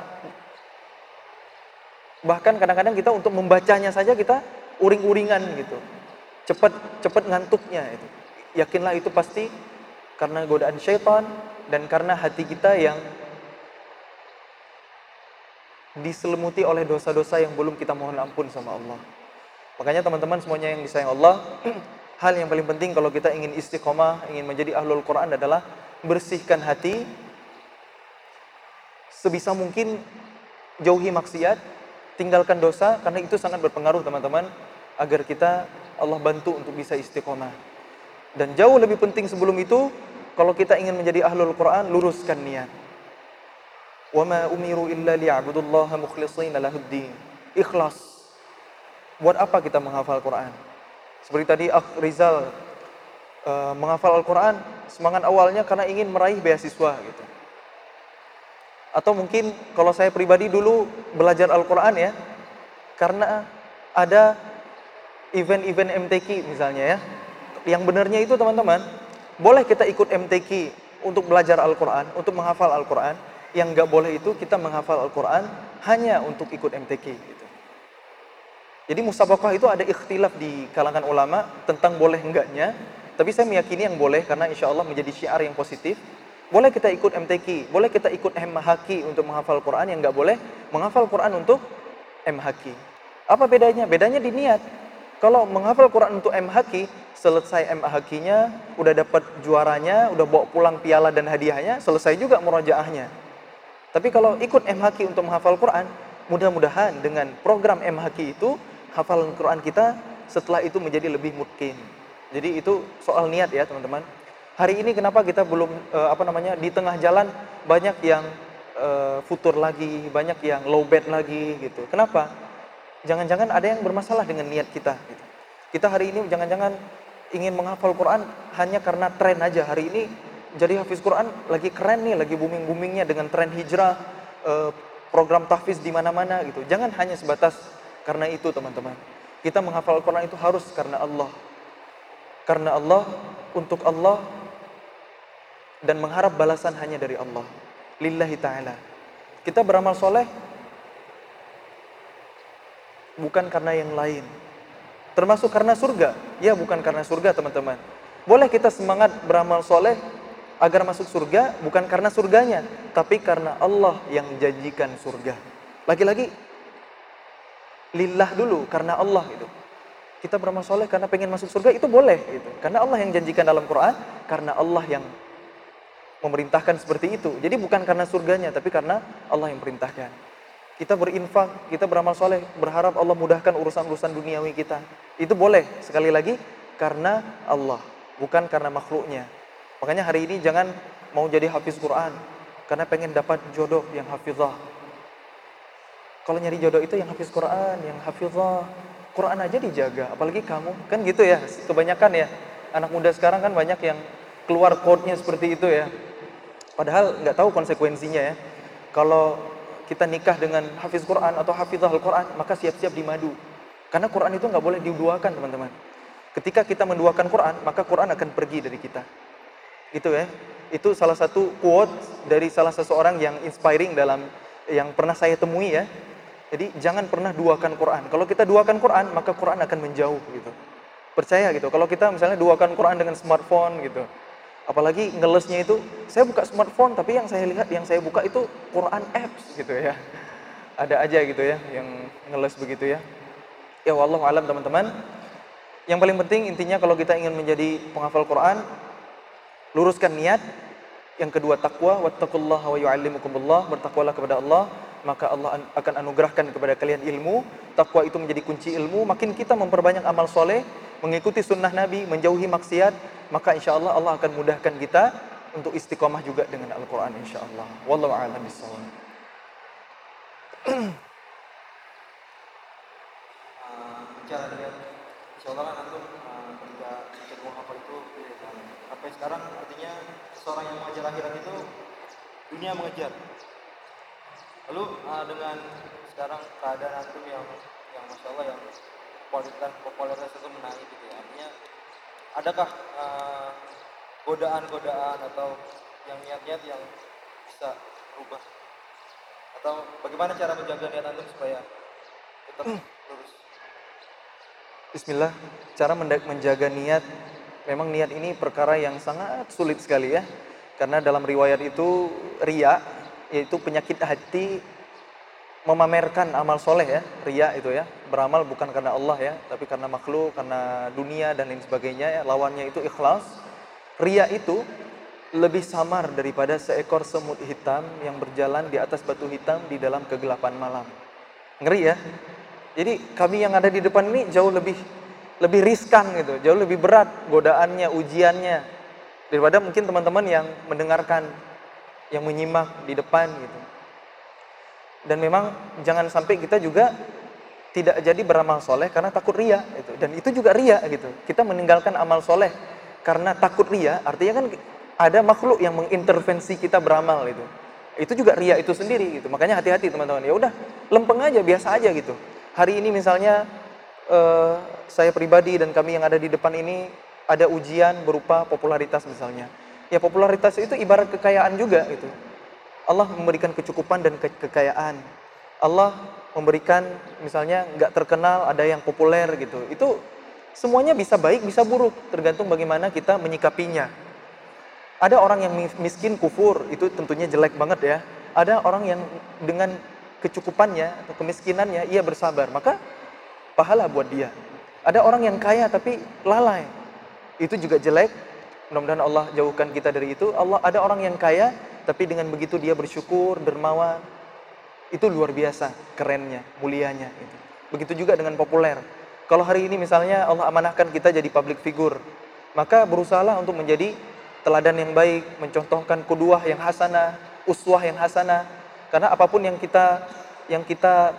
Bahkan kadang-kadang kita untuk membacanya saja kita uring-uringan gitu. Cepat cepat ngantuknya itu. Yakinlah itu pasti karena godaan syaitan dan karena hati kita yang diselimuti oleh dosa-dosa yang belum kita mohon ampun sama Allah. Makanya teman-teman semuanya yang disayang Allah, hal yang paling penting kalau kita ingin istiqomah, ingin menjadi ahlul Quran adalah bersihkan hati, sebisa mungkin jauhi maksiat, tinggalkan dosa, karena itu sangat berpengaruh teman-teman, agar kita Allah bantu untuk bisa istiqomah. Dan jauh lebih penting sebelum itu, kalau kita ingin menjadi ahlul Quran, luruskan niat. وَمَا أُمِرُوا إِلَّا لِيَعْبُدُوا اللَّهَ مُخْلِصِينَ لَهُ الدِّينَ Ikhlas. Buat apa kita menghafal Quran? Seperti tadi Akh Rizal uh, menghafal Al-Quran, semangat awalnya karena ingin meraih beasiswa gitu. Atau mungkin kalau saya pribadi dulu belajar Al-Quran ya, karena ada event-event MTQ misalnya ya. Yang benarnya itu teman-teman, boleh kita ikut MTQ untuk belajar Al-Quran, untuk menghafal Al-Quran, yang nggak boleh itu kita menghafal Al-Quran hanya untuk ikut MTQ. Gitu. Jadi musabakah itu ada ikhtilaf di kalangan ulama tentang boleh enggaknya. Tapi saya meyakini yang boleh karena insya Allah menjadi syiar yang positif. Boleh kita ikut MTQ, boleh kita ikut MHQ untuk menghafal Quran yang nggak boleh menghafal Quran untuk MHQ. Apa bedanya? Bedanya di niat. Kalau menghafal Quran untuk MHQ, selesai MHQ-nya, udah dapat juaranya, udah bawa pulang piala dan hadiahnya, selesai juga murojaahnya. Tapi kalau ikut MHQ untuk menghafal Quran, mudah-mudahan dengan program MHQ itu, hafalan Quran kita setelah itu menjadi lebih mungkin. Jadi itu soal niat ya teman-teman. Hari ini kenapa kita belum uh, apa namanya di tengah jalan banyak yang uh, futur lagi, banyak yang low bed lagi gitu. Kenapa? Jangan-jangan ada yang bermasalah dengan niat kita. Gitu. Kita hari ini jangan-jangan ingin menghafal Quran hanya karena tren aja. Hari ini jadi hafiz Quran lagi keren nih, lagi booming-boomingnya dengan tren hijrah, uh, program tahfiz di mana-mana gitu. Jangan hanya sebatas karena itu teman-teman. Kita menghafal Quran itu harus karena Allah. Karena Allah, untuk Allah, dan mengharap balasan hanya dari Allah. Lillahi ta'ala. Kita beramal soleh bukan karena yang lain. Termasuk karena surga. Ya bukan karena surga teman-teman. Boleh kita semangat beramal soleh agar masuk surga bukan karena surganya. Tapi karena Allah yang janjikan surga. Lagi-lagi lillah dulu karena Allah itu. Kita beramal soleh karena pengen masuk surga itu boleh gitu. Karena Allah yang janjikan dalam Quran, karena Allah yang memerintahkan seperti itu. Jadi bukan karena surganya, tapi karena Allah yang perintahkan. Kita berinfak, kita beramal soleh, berharap Allah mudahkan urusan-urusan duniawi kita. Itu boleh, sekali lagi, karena Allah, bukan karena makhluknya. Makanya hari ini jangan mau jadi hafiz Quran, karena pengen dapat jodoh yang hafizah. Kalau nyari jodoh itu yang hafiz Quran, yang hafizah, Quran aja dijaga, apalagi kamu. Kan gitu ya, kebanyakan ya. Anak muda sekarang kan banyak yang keluar code-nya seperti itu ya. Padahal nggak tahu konsekuensinya ya. Kalau kita nikah dengan hafiz Quran atau hafizah Al-Quran, maka siap-siap dimadu. Karena Quran itu nggak boleh diduakan teman-teman. Ketika kita menduakan Quran, maka Quran akan pergi dari kita. Itu ya. Itu salah satu quote dari salah seseorang yang inspiring dalam yang pernah saya temui ya. Jadi jangan pernah duakan Quran. Kalau kita duakan Quran, maka Quran akan menjauh gitu. Percaya gitu. Kalau kita misalnya duakan Quran dengan smartphone gitu, Apalagi ngelesnya itu, saya buka smartphone tapi yang saya lihat, yang saya buka itu Quran apps gitu ya. Ada aja gitu ya yang ngeles begitu ya. Ya wallahu alam teman-teman. Yang paling penting intinya kalau kita ingin menjadi penghafal Quran, luruskan niat. Yang kedua takwa, wattaqullaha wa yu'allimukumullah, bertakwalah kepada Allah, maka Allah akan anugerahkan kepada kalian ilmu. Takwa itu menjadi kunci ilmu. Makin kita memperbanyak amal soleh, mengikuti sunnah Nabi, menjauhi maksiat, maka insya Allah Allah akan mudahkan kita untuk istiqomah juga dengan Al-Quran insya Allah. Wallahu a'lam bishawab. bicara dengan insya Allah kan antum uh, ketika cenderung apa itu sampai sekarang artinya seorang yang mengajar akhirat itu dunia mengejar. Lalu uh, dengan sekarang keadaan antum yang yang masya Allah yang kualitas popularitas itu menaik gitu ya artinya adakah uh, godaan-godaan atau yang niat-niat yang bisa berubah? Atau bagaimana cara menjaga niat antum supaya tetap lurus Bismillah, cara menjaga niat, memang niat ini perkara yang sangat sulit sekali ya. Karena dalam riwayat itu ria, yaitu penyakit hati memamerkan amal soleh ya, ria itu ya, beramal bukan karena Allah ya, tapi karena makhluk, karena dunia dan lain sebagainya ya, lawannya itu ikhlas. Ria itu lebih samar daripada seekor semut hitam yang berjalan di atas batu hitam di dalam kegelapan malam. Ngeri ya? Jadi kami yang ada di depan ini jauh lebih lebih riskan gitu, jauh lebih berat godaannya, ujiannya daripada mungkin teman-teman yang mendengarkan, yang menyimak di depan gitu. Dan memang jangan sampai kita juga tidak jadi beramal soleh karena takut ria gitu. Dan itu juga ria gitu. Kita meninggalkan amal soleh karena takut ria, artinya kan ada makhluk yang mengintervensi kita beramal itu. Itu juga ria itu sendiri gitu. Makanya hati-hati teman-teman. Ya udah, lempeng aja, biasa aja gitu. Hari ini misalnya uh, saya pribadi dan kami yang ada di depan ini ada ujian berupa popularitas misalnya. Ya popularitas itu ibarat kekayaan juga gitu. Allah memberikan kecukupan dan ke kekayaan. Allah memberikan misalnya nggak terkenal, ada yang populer gitu. Itu semuanya bisa baik, bisa buruk, tergantung bagaimana kita menyikapinya. Ada orang yang miskin kufur, itu tentunya jelek banget ya. Ada orang yang dengan kecukupannya atau kemiskinannya ia bersabar, maka pahala buat dia. Ada orang yang kaya tapi lalai. Itu juga jelek. Mudah-mudahan Allah jauhkan kita dari itu. Allah ada orang yang kaya tapi dengan begitu dia bersyukur, dermawan. Itu luar biasa kerennya, mulianya itu. Begitu juga dengan populer. Kalau hari ini misalnya Allah amanahkan kita jadi public figure, maka berusahalah untuk menjadi teladan yang baik, mencontohkan kuduah yang hasanah, uswah yang hasanah. Karena apa pun yang kita yang kita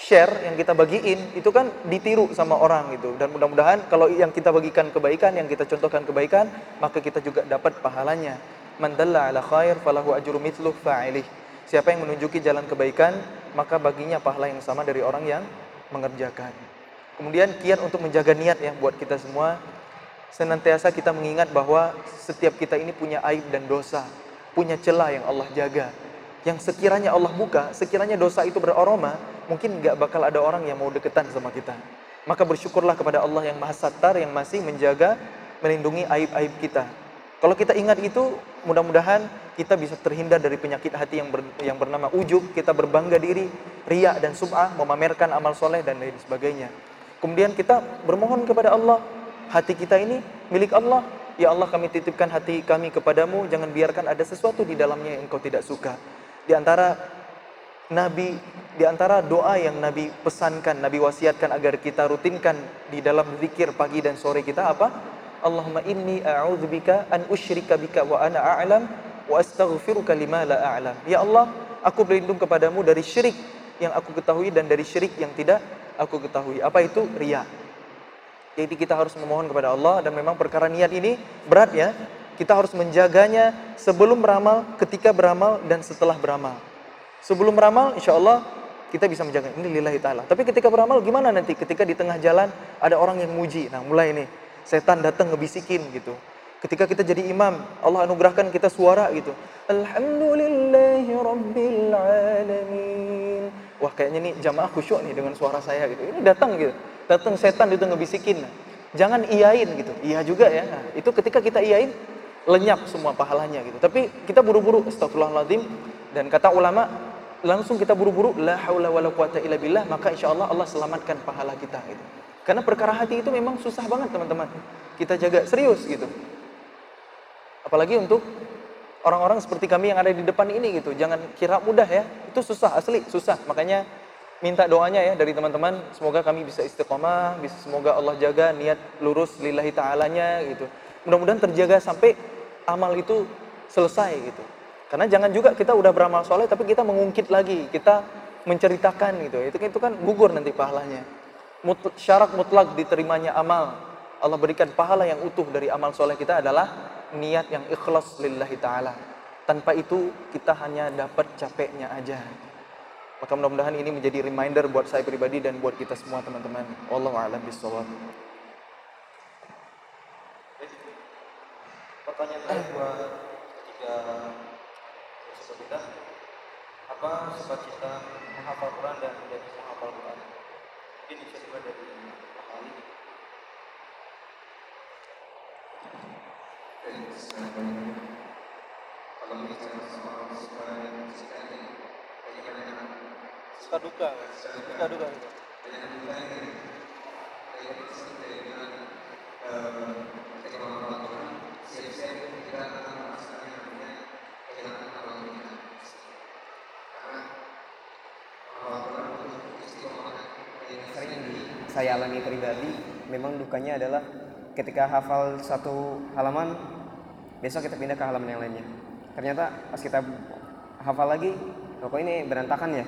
share, yang kita bagiin itu kan ditiru sama orang gitu. Dan mudah-mudahan kalau yang kita bagikan kebaikan, yang kita contohkan kebaikan, maka kita juga dapat pahalanya. Man dalla ala khair falahu ajru mithlu fa'ilih. Siapa yang menunjuki jalan kebaikan, maka baginya pahala yang sama dari orang yang mengerjakan. Kemudian kiat untuk menjaga niat ya buat kita semua senantiasa kita mengingat bahwa setiap kita ini punya aib dan dosa, punya celah yang Allah jaga. Yang sekiranya Allah buka, sekiranya dosa itu beraroma, mungkin nggak bakal ada orang yang mau deketan sama kita. Maka bersyukurlah kepada Allah yang Maha Sattar yang masih menjaga, melindungi aib-aib kita. Kalau kita ingat itu, mudah-mudahan kita bisa terhindar dari penyakit hati yang ber, yang bernama ujub, kita berbangga diri, riak dan sub'ah, memamerkan amal soleh dan lain sebagainya. Kemudian kita bermohon kepada Allah hati kita ini milik Allah. Ya Allah kami titipkan hati kami kepadamu, jangan biarkan ada sesuatu di dalamnya yang engkau tidak suka. Di antara Nabi, di antara doa yang Nabi pesankan, Nabi wasiatkan agar kita rutinkan di dalam zikir pagi dan sore kita apa? Allahumma inni a'udzubika an usyrika bika wa ana a'lam wa astaghfiruka lima la a'lam. Ya Allah, aku berlindung kepadamu dari syirik yang aku ketahui dan dari syirik yang tidak aku ketahui. Apa itu? Riya. Jadi kita harus memohon kepada Allah dan memang perkara niat ini berat ya. Kita harus menjaganya sebelum beramal, ketika beramal dan setelah beramal. Sebelum beramal insya Allah kita bisa menjaga ini lillahi ta'ala. Tapi ketika beramal gimana nanti? Ketika di tengah jalan ada orang yang muji. Nah mulai nih setan datang ngebisikin gitu. Ketika kita jadi imam, Allah anugerahkan kita suara gitu. Wah kayaknya nih jamaah khusyuk nih dengan suara saya gitu. Ini datang gitu datang setan itu ngebisikin jangan iyain gitu iya juga ya nah, itu ketika kita iyain lenyap semua pahalanya gitu. Tapi kita buru-buru astagfirullahaladzim dan kata ulama langsung kita buru-buru la haula wala quwata illa billah maka insya Allah Allah selamatkan pahala kita gitu. Karena perkara hati itu memang susah banget teman-teman. Kita jaga serius gitu. Apalagi untuk orang-orang seperti kami yang ada di depan ini gitu. Jangan kira mudah ya. Itu susah asli susah. Makanya minta doanya ya dari teman-teman semoga kami bisa istiqomah bisa semoga Allah jaga niat lurus lillahi ta'alanya gitu. Mudah-mudahan terjaga sampai amal itu selesai gitu. Karena jangan juga kita udah beramal soleh tapi kita mengungkit lagi kita menceritakan gitu. Itu itu kan gugur nanti pahalanya. Mut, syarat mutlak diterimanya amal. Allah berikan pahala yang utuh dari amal soleh kita adalah niat yang ikhlas lillahi ta'ala. Tanpa itu kita hanya dapat capeknya aja. Maka mudah-mudahan ini menjadi reminder buat saya pribadi dan buat kita semua teman-teman. Wallahu a'lam bishawab. Pertanyaan saya buat ketiga saudara kita, apa cita menghafal Quran dan menjadi menghafal Quran? Ini bisa juga dari ahli. Kalau bicara soal supaya sekali bagaimana suka duka. Suka duka. Saya alami pribadi memang dukanya adalah ketika hafal satu halaman besok kita pindah ke halaman yang lainnya. Ternyata pas kita hafal lagi kok ini berantakan ya?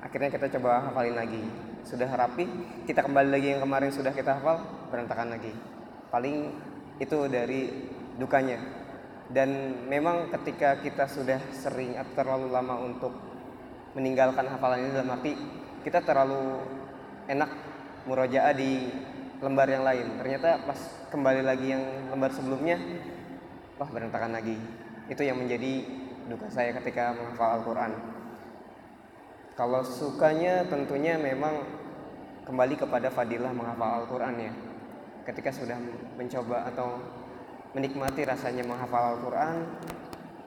Akhirnya kita coba hafalin lagi. Sudah rapi kita kembali lagi yang kemarin sudah kita hafal berantakan lagi. Paling itu dari dukanya. Dan memang ketika kita sudah sering atau terlalu lama untuk meninggalkan hafalan ini dalam arti kita terlalu enak murojaah di lembar yang lain. Ternyata pas kembali lagi yang lembar sebelumnya wah berantakan lagi. Itu yang menjadi duka saya ketika menghafal Al-Quran. Kalau sukanya tentunya memang kembali kepada fadilah menghafal Al-Quran ya. Ketika sudah mencoba atau menikmati rasanya menghafal Al-Quran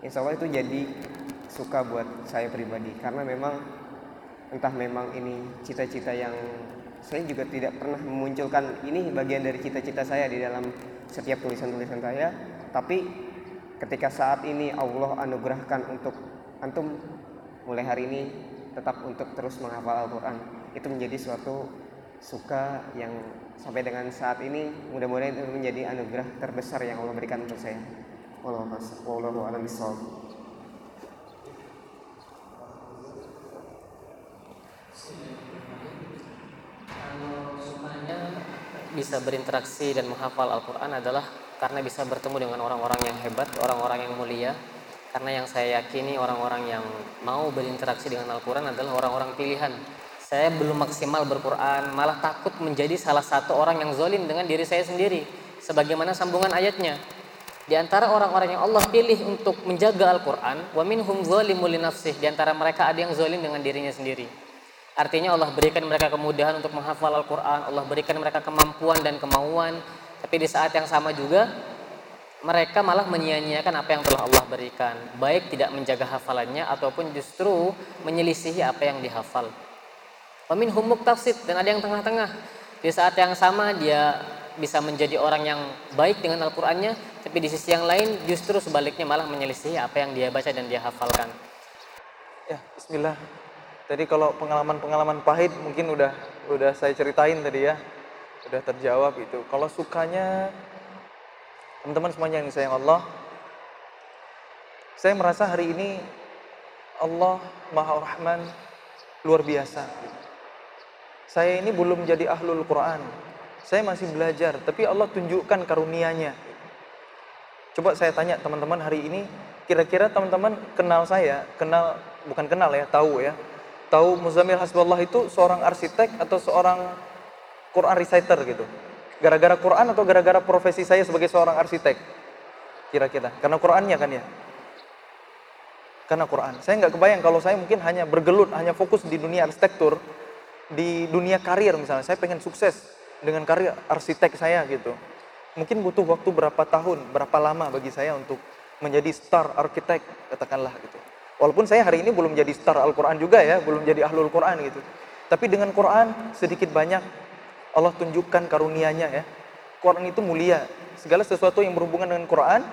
insya Allah itu jadi suka buat saya pribadi. Karena memang entah memang ini cita-cita yang saya juga tidak pernah memunculkan ini bagian dari cita-cita saya di dalam setiap tulisan-tulisan saya. Tapi ketika saat ini Allah anugerahkan untuk antum mulai hari ini tetap untuk terus menghafal Al-Quran. Itu menjadi suatu suka yang sampai dengan saat ini mudah-mudahan itu menjadi anugerah terbesar yang Allah berikan untuk saya. Wallahu a'lam bishawab. Bisa berinteraksi dan menghafal Al-Quran adalah karena bisa bertemu dengan orang-orang yang hebat, orang-orang yang mulia. Karena yang saya yakini orang-orang yang mau berinteraksi dengan Al-Quran adalah orang-orang pilihan. Saya belum maksimal berquran, malah takut menjadi salah satu orang yang zolim dengan diri saya sendiri. Sebagaimana sambungan ayatnya. Di antara orang-orang yang Allah pilih untuk menjaga Al-Quran, wa minhum nafsih. Di antara mereka ada yang zolim dengan dirinya sendiri. Artinya Allah berikan mereka kemudahan untuk menghafal Al-Quran, Allah berikan mereka kemampuan dan kemauan, tapi di saat yang sama juga mereka malah menyia-nyiakan apa yang telah Allah berikan, baik tidak menjaga hafalannya ataupun justru menyelisihi apa yang dihafal. Wamin humuk tafsid dan ada yang tengah-tengah. Di saat yang sama dia bisa menjadi orang yang baik dengan Al-Qur'annya, tapi di sisi yang lain justru sebaliknya malah menyelisihi apa yang dia baca dan dia hafalkan. Ya, bismillah. Tadi kalau pengalaman-pengalaman pahit mungkin udah udah saya ceritain tadi ya. Udah terjawab itu. Kalau sukanya teman-teman semuanya yang disayang Allah, saya merasa hari ini Allah Maha Rahman luar biasa. Saya ini belum jadi ahlul Quran. Saya masih belajar, tapi Allah tunjukkan karunia-Nya. Coba saya tanya teman-teman hari ini, kira-kira teman-teman kenal saya, kenal bukan kenal ya, tahu ya. Tahu Muzamil Hasbullah itu seorang arsitek atau seorang Quran reciter gitu. Gara-gara Quran atau gara-gara profesi saya sebagai seorang arsitek? Kira-kira. Karena Qurannya kan ya. Karena Quran. Saya nggak kebayang kalau saya mungkin hanya bergelut, hanya fokus di dunia arsitektur, di dunia karir misalnya. Saya pengen sukses dengan karir arsitek saya gitu. Mungkin butuh waktu berapa tahun, berapa lama bagi saya untuk menjadi star arsitek, katakanlah gitu. Walaupun saya hari ini belum jadi star Al-Quran juga ya, belum jadi ahlul Quran gitu. Tapi dengan Quran sedikit banyak Allah tunjukkan karunia-Nya ya. Quran itu mulia. Segala sesuatu yang berhubungan dengan Quran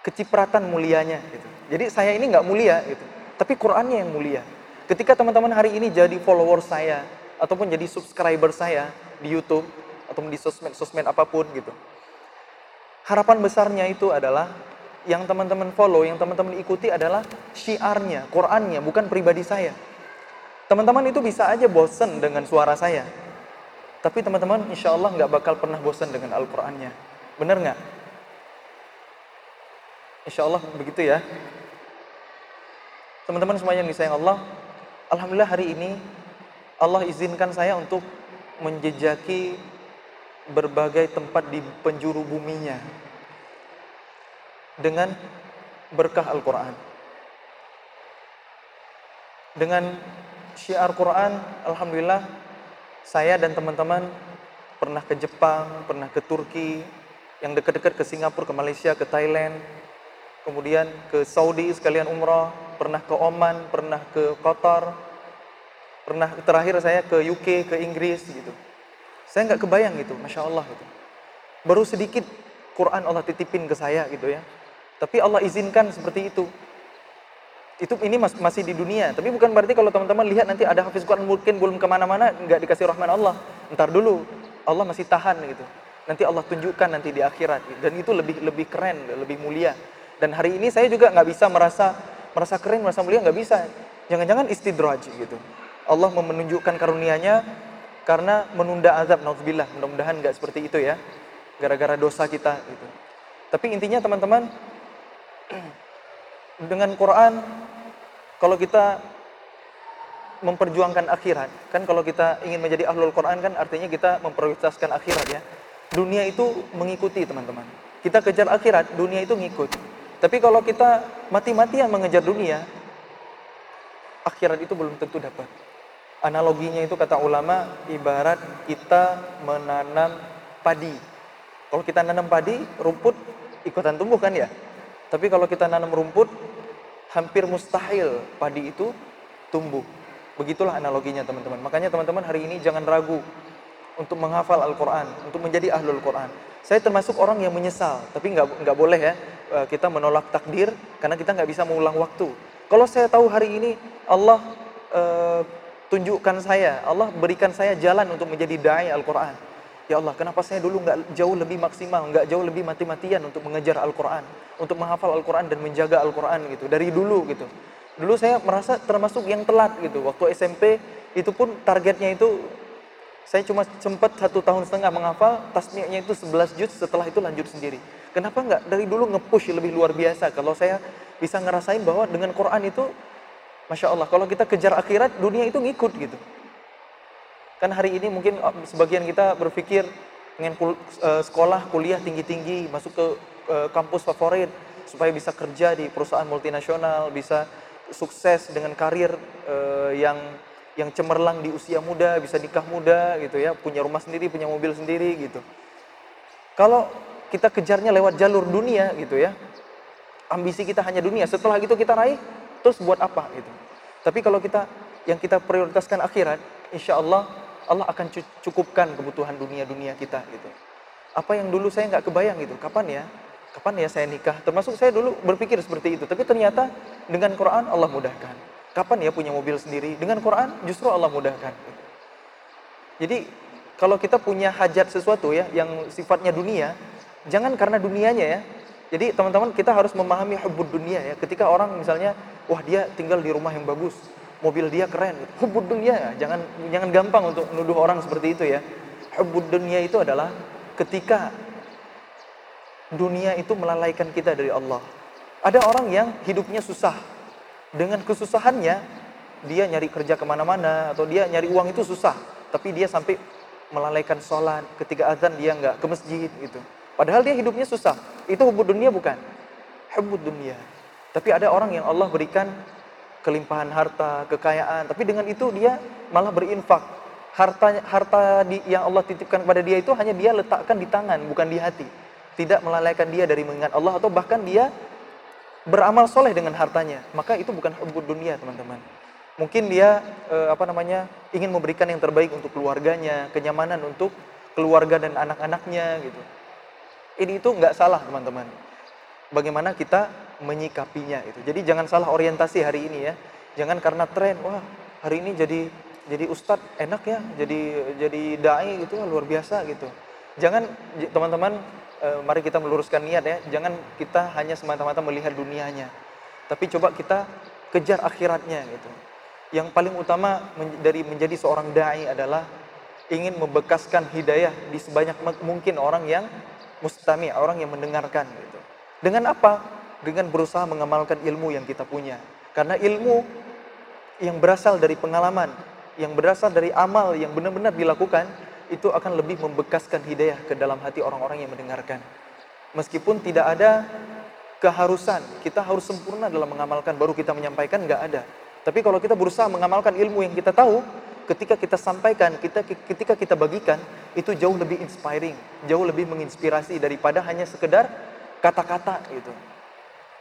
kecipratan mulianya gitu. Jadi saya ini nggak mulia gitu, tapi Qurannya yang mulia. Ketika teman-teman hari ini jadi follower saya ataupun jadi subscriber saya di YouTube atau di sosmed-sosmed apa pun gitu. Harapan besarnya itu adalah yang teman-teman follow, yang teman-teman ikuti adalah syiarnya, Qurannya, bukan pribadi saya. Teman-teman itu bisa aja bosen dengan suara saya. Tapi teman-teman insya Allah nggak bakal pernah bosen dengan Al-Qurannya. Bener nggak? Insya Allah begitu ya. Teman-teman semuanya yang disayang Allah, Alhamdulillah hari ini Allah izinkan saya untuk menjejaki berbagai tempat di penjuru buminya dengan berkah Al-Quran. Dengan syiar Quran, Alhamdulillah saya dan teman-teman pernah ke Jepang, pernah ke Turki, yang dekat-dekat ke Singapura, ke Malaysia, ke Thailand, kemudian ke Saudi sekalian umrah, pernah ke Oman, pernah ke Qatar, pernah terakhir saya ke UK, ke Inggris gitu. Saya nggak kebayang gitu, masya Allah gitu. Baru sedikit Quran Allah titipin ke saya gitu ya. Tapi Allah izinkan seperti itu. Itu ini mas, masih di dunia. Tapi bukan berarti kalau teman-teman lihat nanti ada hafiz Quran mungkin belum ke mana-mana, nggak dikasih rahman Allah. Ntar dulu, Allah masih tahan gitu. Nanti Allah tunjukkan nanti di akhirat. Dan itu lebih lebih keren, lebih mulia. Dan hari ini saya juga nggak bisa merasa merasa keren, merasa mulia nggak bisa. Jangan-jangan istidraj gitu. Allah menunjukkan karunia-Nya karena menunda azab. Nauzubillah, mudah-mudahan nggak seperti itu ya. Gara-gara dosa kita gitu. Tapi intinya teman-teman dengan Quran kalau kita memperjuangkan akhirat, kan kalau kita ingin menjadi ahlul Quran kan artinya kita memprioritaskan akhirat ya. Dunia itu mengikuti teman-teman. Kita kejar akhirat, dunia itu ngikut. Tapi kalau kita mati-matian mengejar dunia, akhirat itu belum tentu dapat. Analoginya itu kata ulama ibarat kita menanam padi. Kalau kita nanam padi, rumput ikutan tumbuh kan ya? Tapi kalau kita nanam rumput, hampir mustahil padi itu tumbuh. Begitulah analoginya teman-teman. Makanya teman-teman hari ini jangan ragu untuk menghafal Al-Quran, untuk menjadi ahlul Quran. Saya termasuk orang yang menyesal, tapi nggak nggak boleh ya eh, kita menolak takdir karena kita nggak bisa mengulang waktu. Kalau saya tahu hari ini Allah uh, tunjukkan saya, Allah berikan saya jalan untuk menjadi dai Al-Quran. Ya Allah, kenapa saya dulu nggak jauh lebih maksimal, nggak jauh lebih mati-matian untuk mengejar Al-Quran, untuk menghafal Al-Quran dan menjaga Al-Quran gitu, dari dulu gitu. Dulu saya merasa termasuk yang telat gitu. Waktu SMP itu pun targetnya itu saya cuma sempat satu tahun setengah menghafal, tasmiahnya itu 11 juz, setelah itu lanjut sendiri. Kenapa nggak dari dulu nge-push lebih luar biasa? Kalau saya bisa ngerasain bahwa dengan Quran itu, Masya Allah, kalau kita kejar akhirat, dunia itu ngikut gitu. Kan hari ini mungkin oh, sebagian kita berpikir pengen kul uh, sekolah, kuliah tinggi-tinggi, masuk ke uh, kampus favorit, supaya bisa kerja di perusahaan multinasional, bisa sukses dengan karir uh, yang yang cemerlang di usia muda, bisa nikah muda gitu ya, punya rumah sendiri, punya mobil sendiri gitu. Kalau kita kejarnya lewat jalur dunia gitu ya, ambisi kita hanya dunia, setelah itu kita raih, terus buat apa gitu. Tapi kalau kita yang kita prioritaskan akhirat, insya Allah Allah akan cukupkan kebutuhan dunia-dunia kita gitu. Apa yang dulu saya nggak kebayang gitu, kapan ya? Kapan ya saya nikah? Termasuk saya dulu berpikir seperti itu, tapi ternyata dengan Quran Allah mudahkan. Kapan ya punya mobil sendiri? Dengan Quran justru Allah mudahkan. Jadi kalau kita punya hajat sesuatu ya yang sifatnya dunia, jangan karena dunianya ya. Jadi teman-teman kita harus memahami hubud dunia ya. Ketika orang misalnya, wah dia tinggal di rumah yang bagus, mobil dia keren, hubud dunia. Jangan jangan gampang untuk nuduh orang seperti itu ya. Hubud dunia itu adalah ketika dunia itu melalaikan kita dari Allah. Ada orang yang hidupnya susah, dengan kesusahannya dia nyari kerja ke mana-mana atau dia nyari uang itu susah. Tapi dia sampai melalaikan sholat ketika azan dia nggak ke masjid gitu. Padahal dia hidupnya susah. Itu hubud dunia bukan? Hubud dunia. Tapi ada orang yang Allah berikan kelimpahan harta kekayaan. Tapi dengan itu dia malah berinfak. Harta harta di, yang Allah titipkan kepada dia itu hanya dia letakkan di tangan bukan di hati. Tidak melalaikan dia dari mengingat Allah atau bahkan dia beramal soleh dengan hartanya, maka itu bukan hubbud dunia, teman-teman. Mungkin dia eh, apa namanya ingin memberikan yang terbaik untuk keluarganya, kenyamanan untuk keluarga dan anak-anaknya gitu. Ini itu nggak salah, teman-teman. Bagaimana kita menyikapinya itu. Jadi jangan salah orientasi hari ini ya. Jangan karena tren, wah hari ini jadi jadi ustadz enak ya, jadi jadi dai itu luar biasa gitu. Jangan teman-teman Eh, mari kita meluruskan niat ya. Jangan kita hanya semata-mata melihat dunianya. Tapi coba kita kejar akhiratnya gitu. Yang paling utama dari menjadi seorang dai adalah ingin membekaskan hidayah di sebanyak mungkin orang yang mustami, orang yang mendengarkan gitu. Dengan apa? Dengan berusaha mengamalkan ilmu yang kita punya. Karena ilmu yang berasal dari pengalaman, yang berasal dari amal yang benar-benar dilakukan, itu akan lebih membekaskan hidayah ke dalam hati orang-orang yang mendengarkan. Meskipun tidak ada keharusan, kita harus sempurna dalam mengamalkan, baru kita menyampaikan, nggak ada. Tapi kalau kita berusaha mengamalkan ilmu yang kita tahu, ketika kita sampaikan, kita, ketika kita bagikan, itu jauh lebih inspiring, jauh lebih menginspirasi daripada hanya sekedar kata-kata gitu.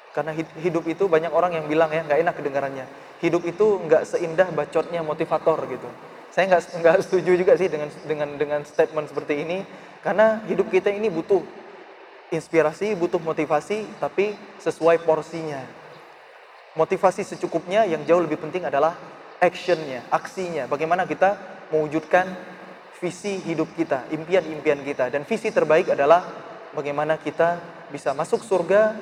Karena hidup itu banyak orang yang bilang ya nggak enak kedengarannya. Hidup itu nggak seindah bacotnya motivator gitu saya nggak nggak setuju juga sih dengan dengan dengan statement seperti ini karena hidup kita ini butuh inspirasi, butuh motivasi, tapi sesuai porsinya. Motivasi secukupnya yang jauh lebih penting adalah actionnya, aksinya. Bagaimana kita mewujudkan visi hidup kita, impian-impian kita. Dan visi terbaik adalah bagaimana kita bisa masuk surga,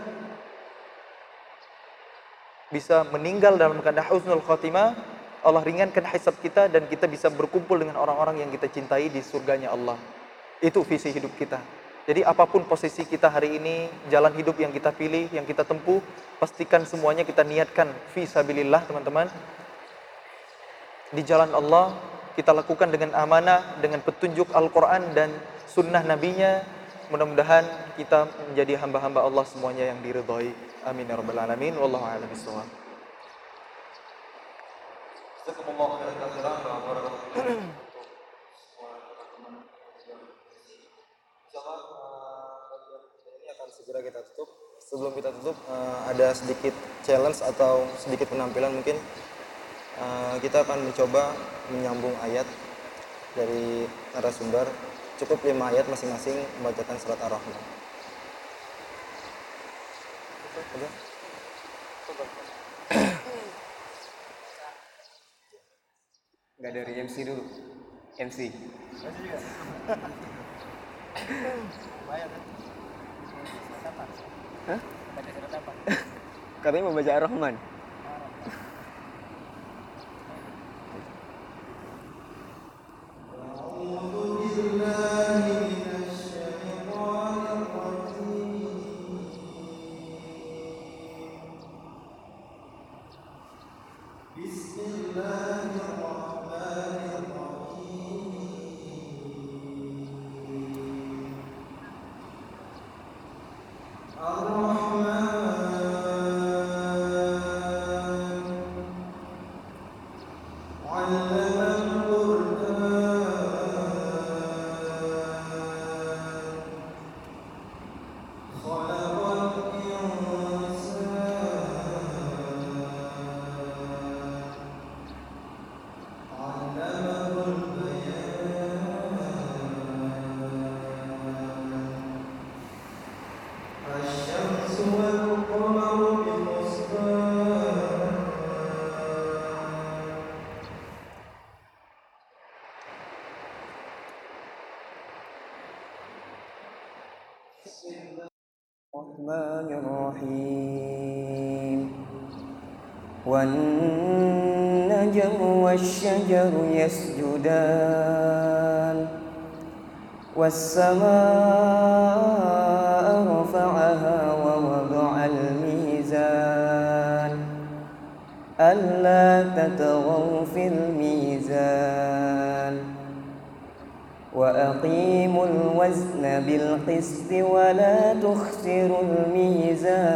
bisa meninggal dalam keadaan husnul khotimah, Allah ringankan hisab kita dan kita bisa berkumpul dengan orang-orang yang kita cintai di surganya Allah. Itu visi hidup kita. Jadi apa pun posisi kita hari ini, jalan hidup yang kita pilih, yang kita tempuh, pastikan semuanya kita niatkan visabilillah teman-teman. Di jalan Allah, kita lakukan dengan amanah, dengan petunjuk Al-Quran dan sunnah nabinya. Mudah-mudahan kita menjadi hamba-hamba Allah semuanya yang diridhai. Amin ya rabbal alamin. Wallahu a'lam bishawab. Insyaallah segera kita tutup. Sebelum kita tutup ada sedikit challenge atau sedikit penampilan mungkin kita akan mencoba menyambung ayat dari narasumber. Cukup lima ayat masing-masing membacakan surat Ar-Rahman. Udah? Nggak dari MC dulu. MC. Hah? Katanya mau baca Ar-Rahman. الرحمن الرحيم. والنجم والشجر يسجدان. والسماء رفعها ووضع الميزان. ألا تطغوا في وأقيموا الوزن بالقسط ولا تخسروا الميزان.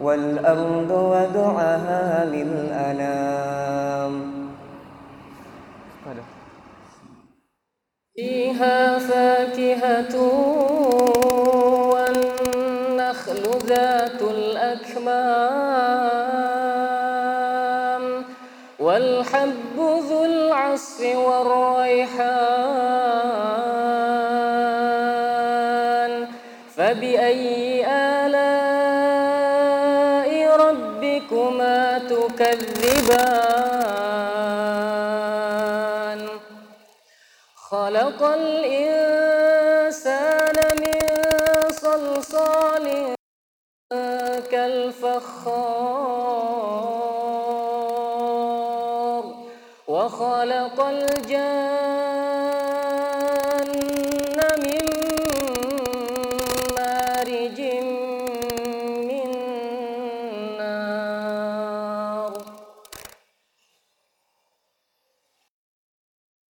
والأرض وضعها للأنام. فيها فاكهة والنخل ذات الأكمام. والحب ذو العصف والريحان فبأي آلاء ربكما تكذبان؟ خلق الإنسان من صلصال كالفخار وخلق الجان من مارج من نار.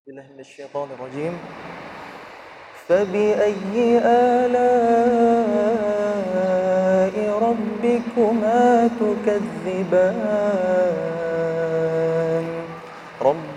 بالله من الشيطان الرجيم. فبأي آلاء ربكما تكذبان؟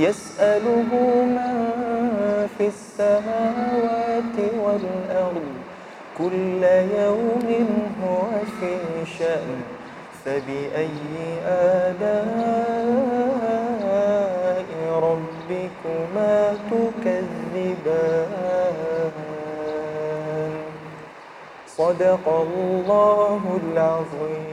يسأله من في السماوات والأرض كل يوم هو في شأن فبأي آلاء ربكما تكذبان؟ صدق الله العظيم.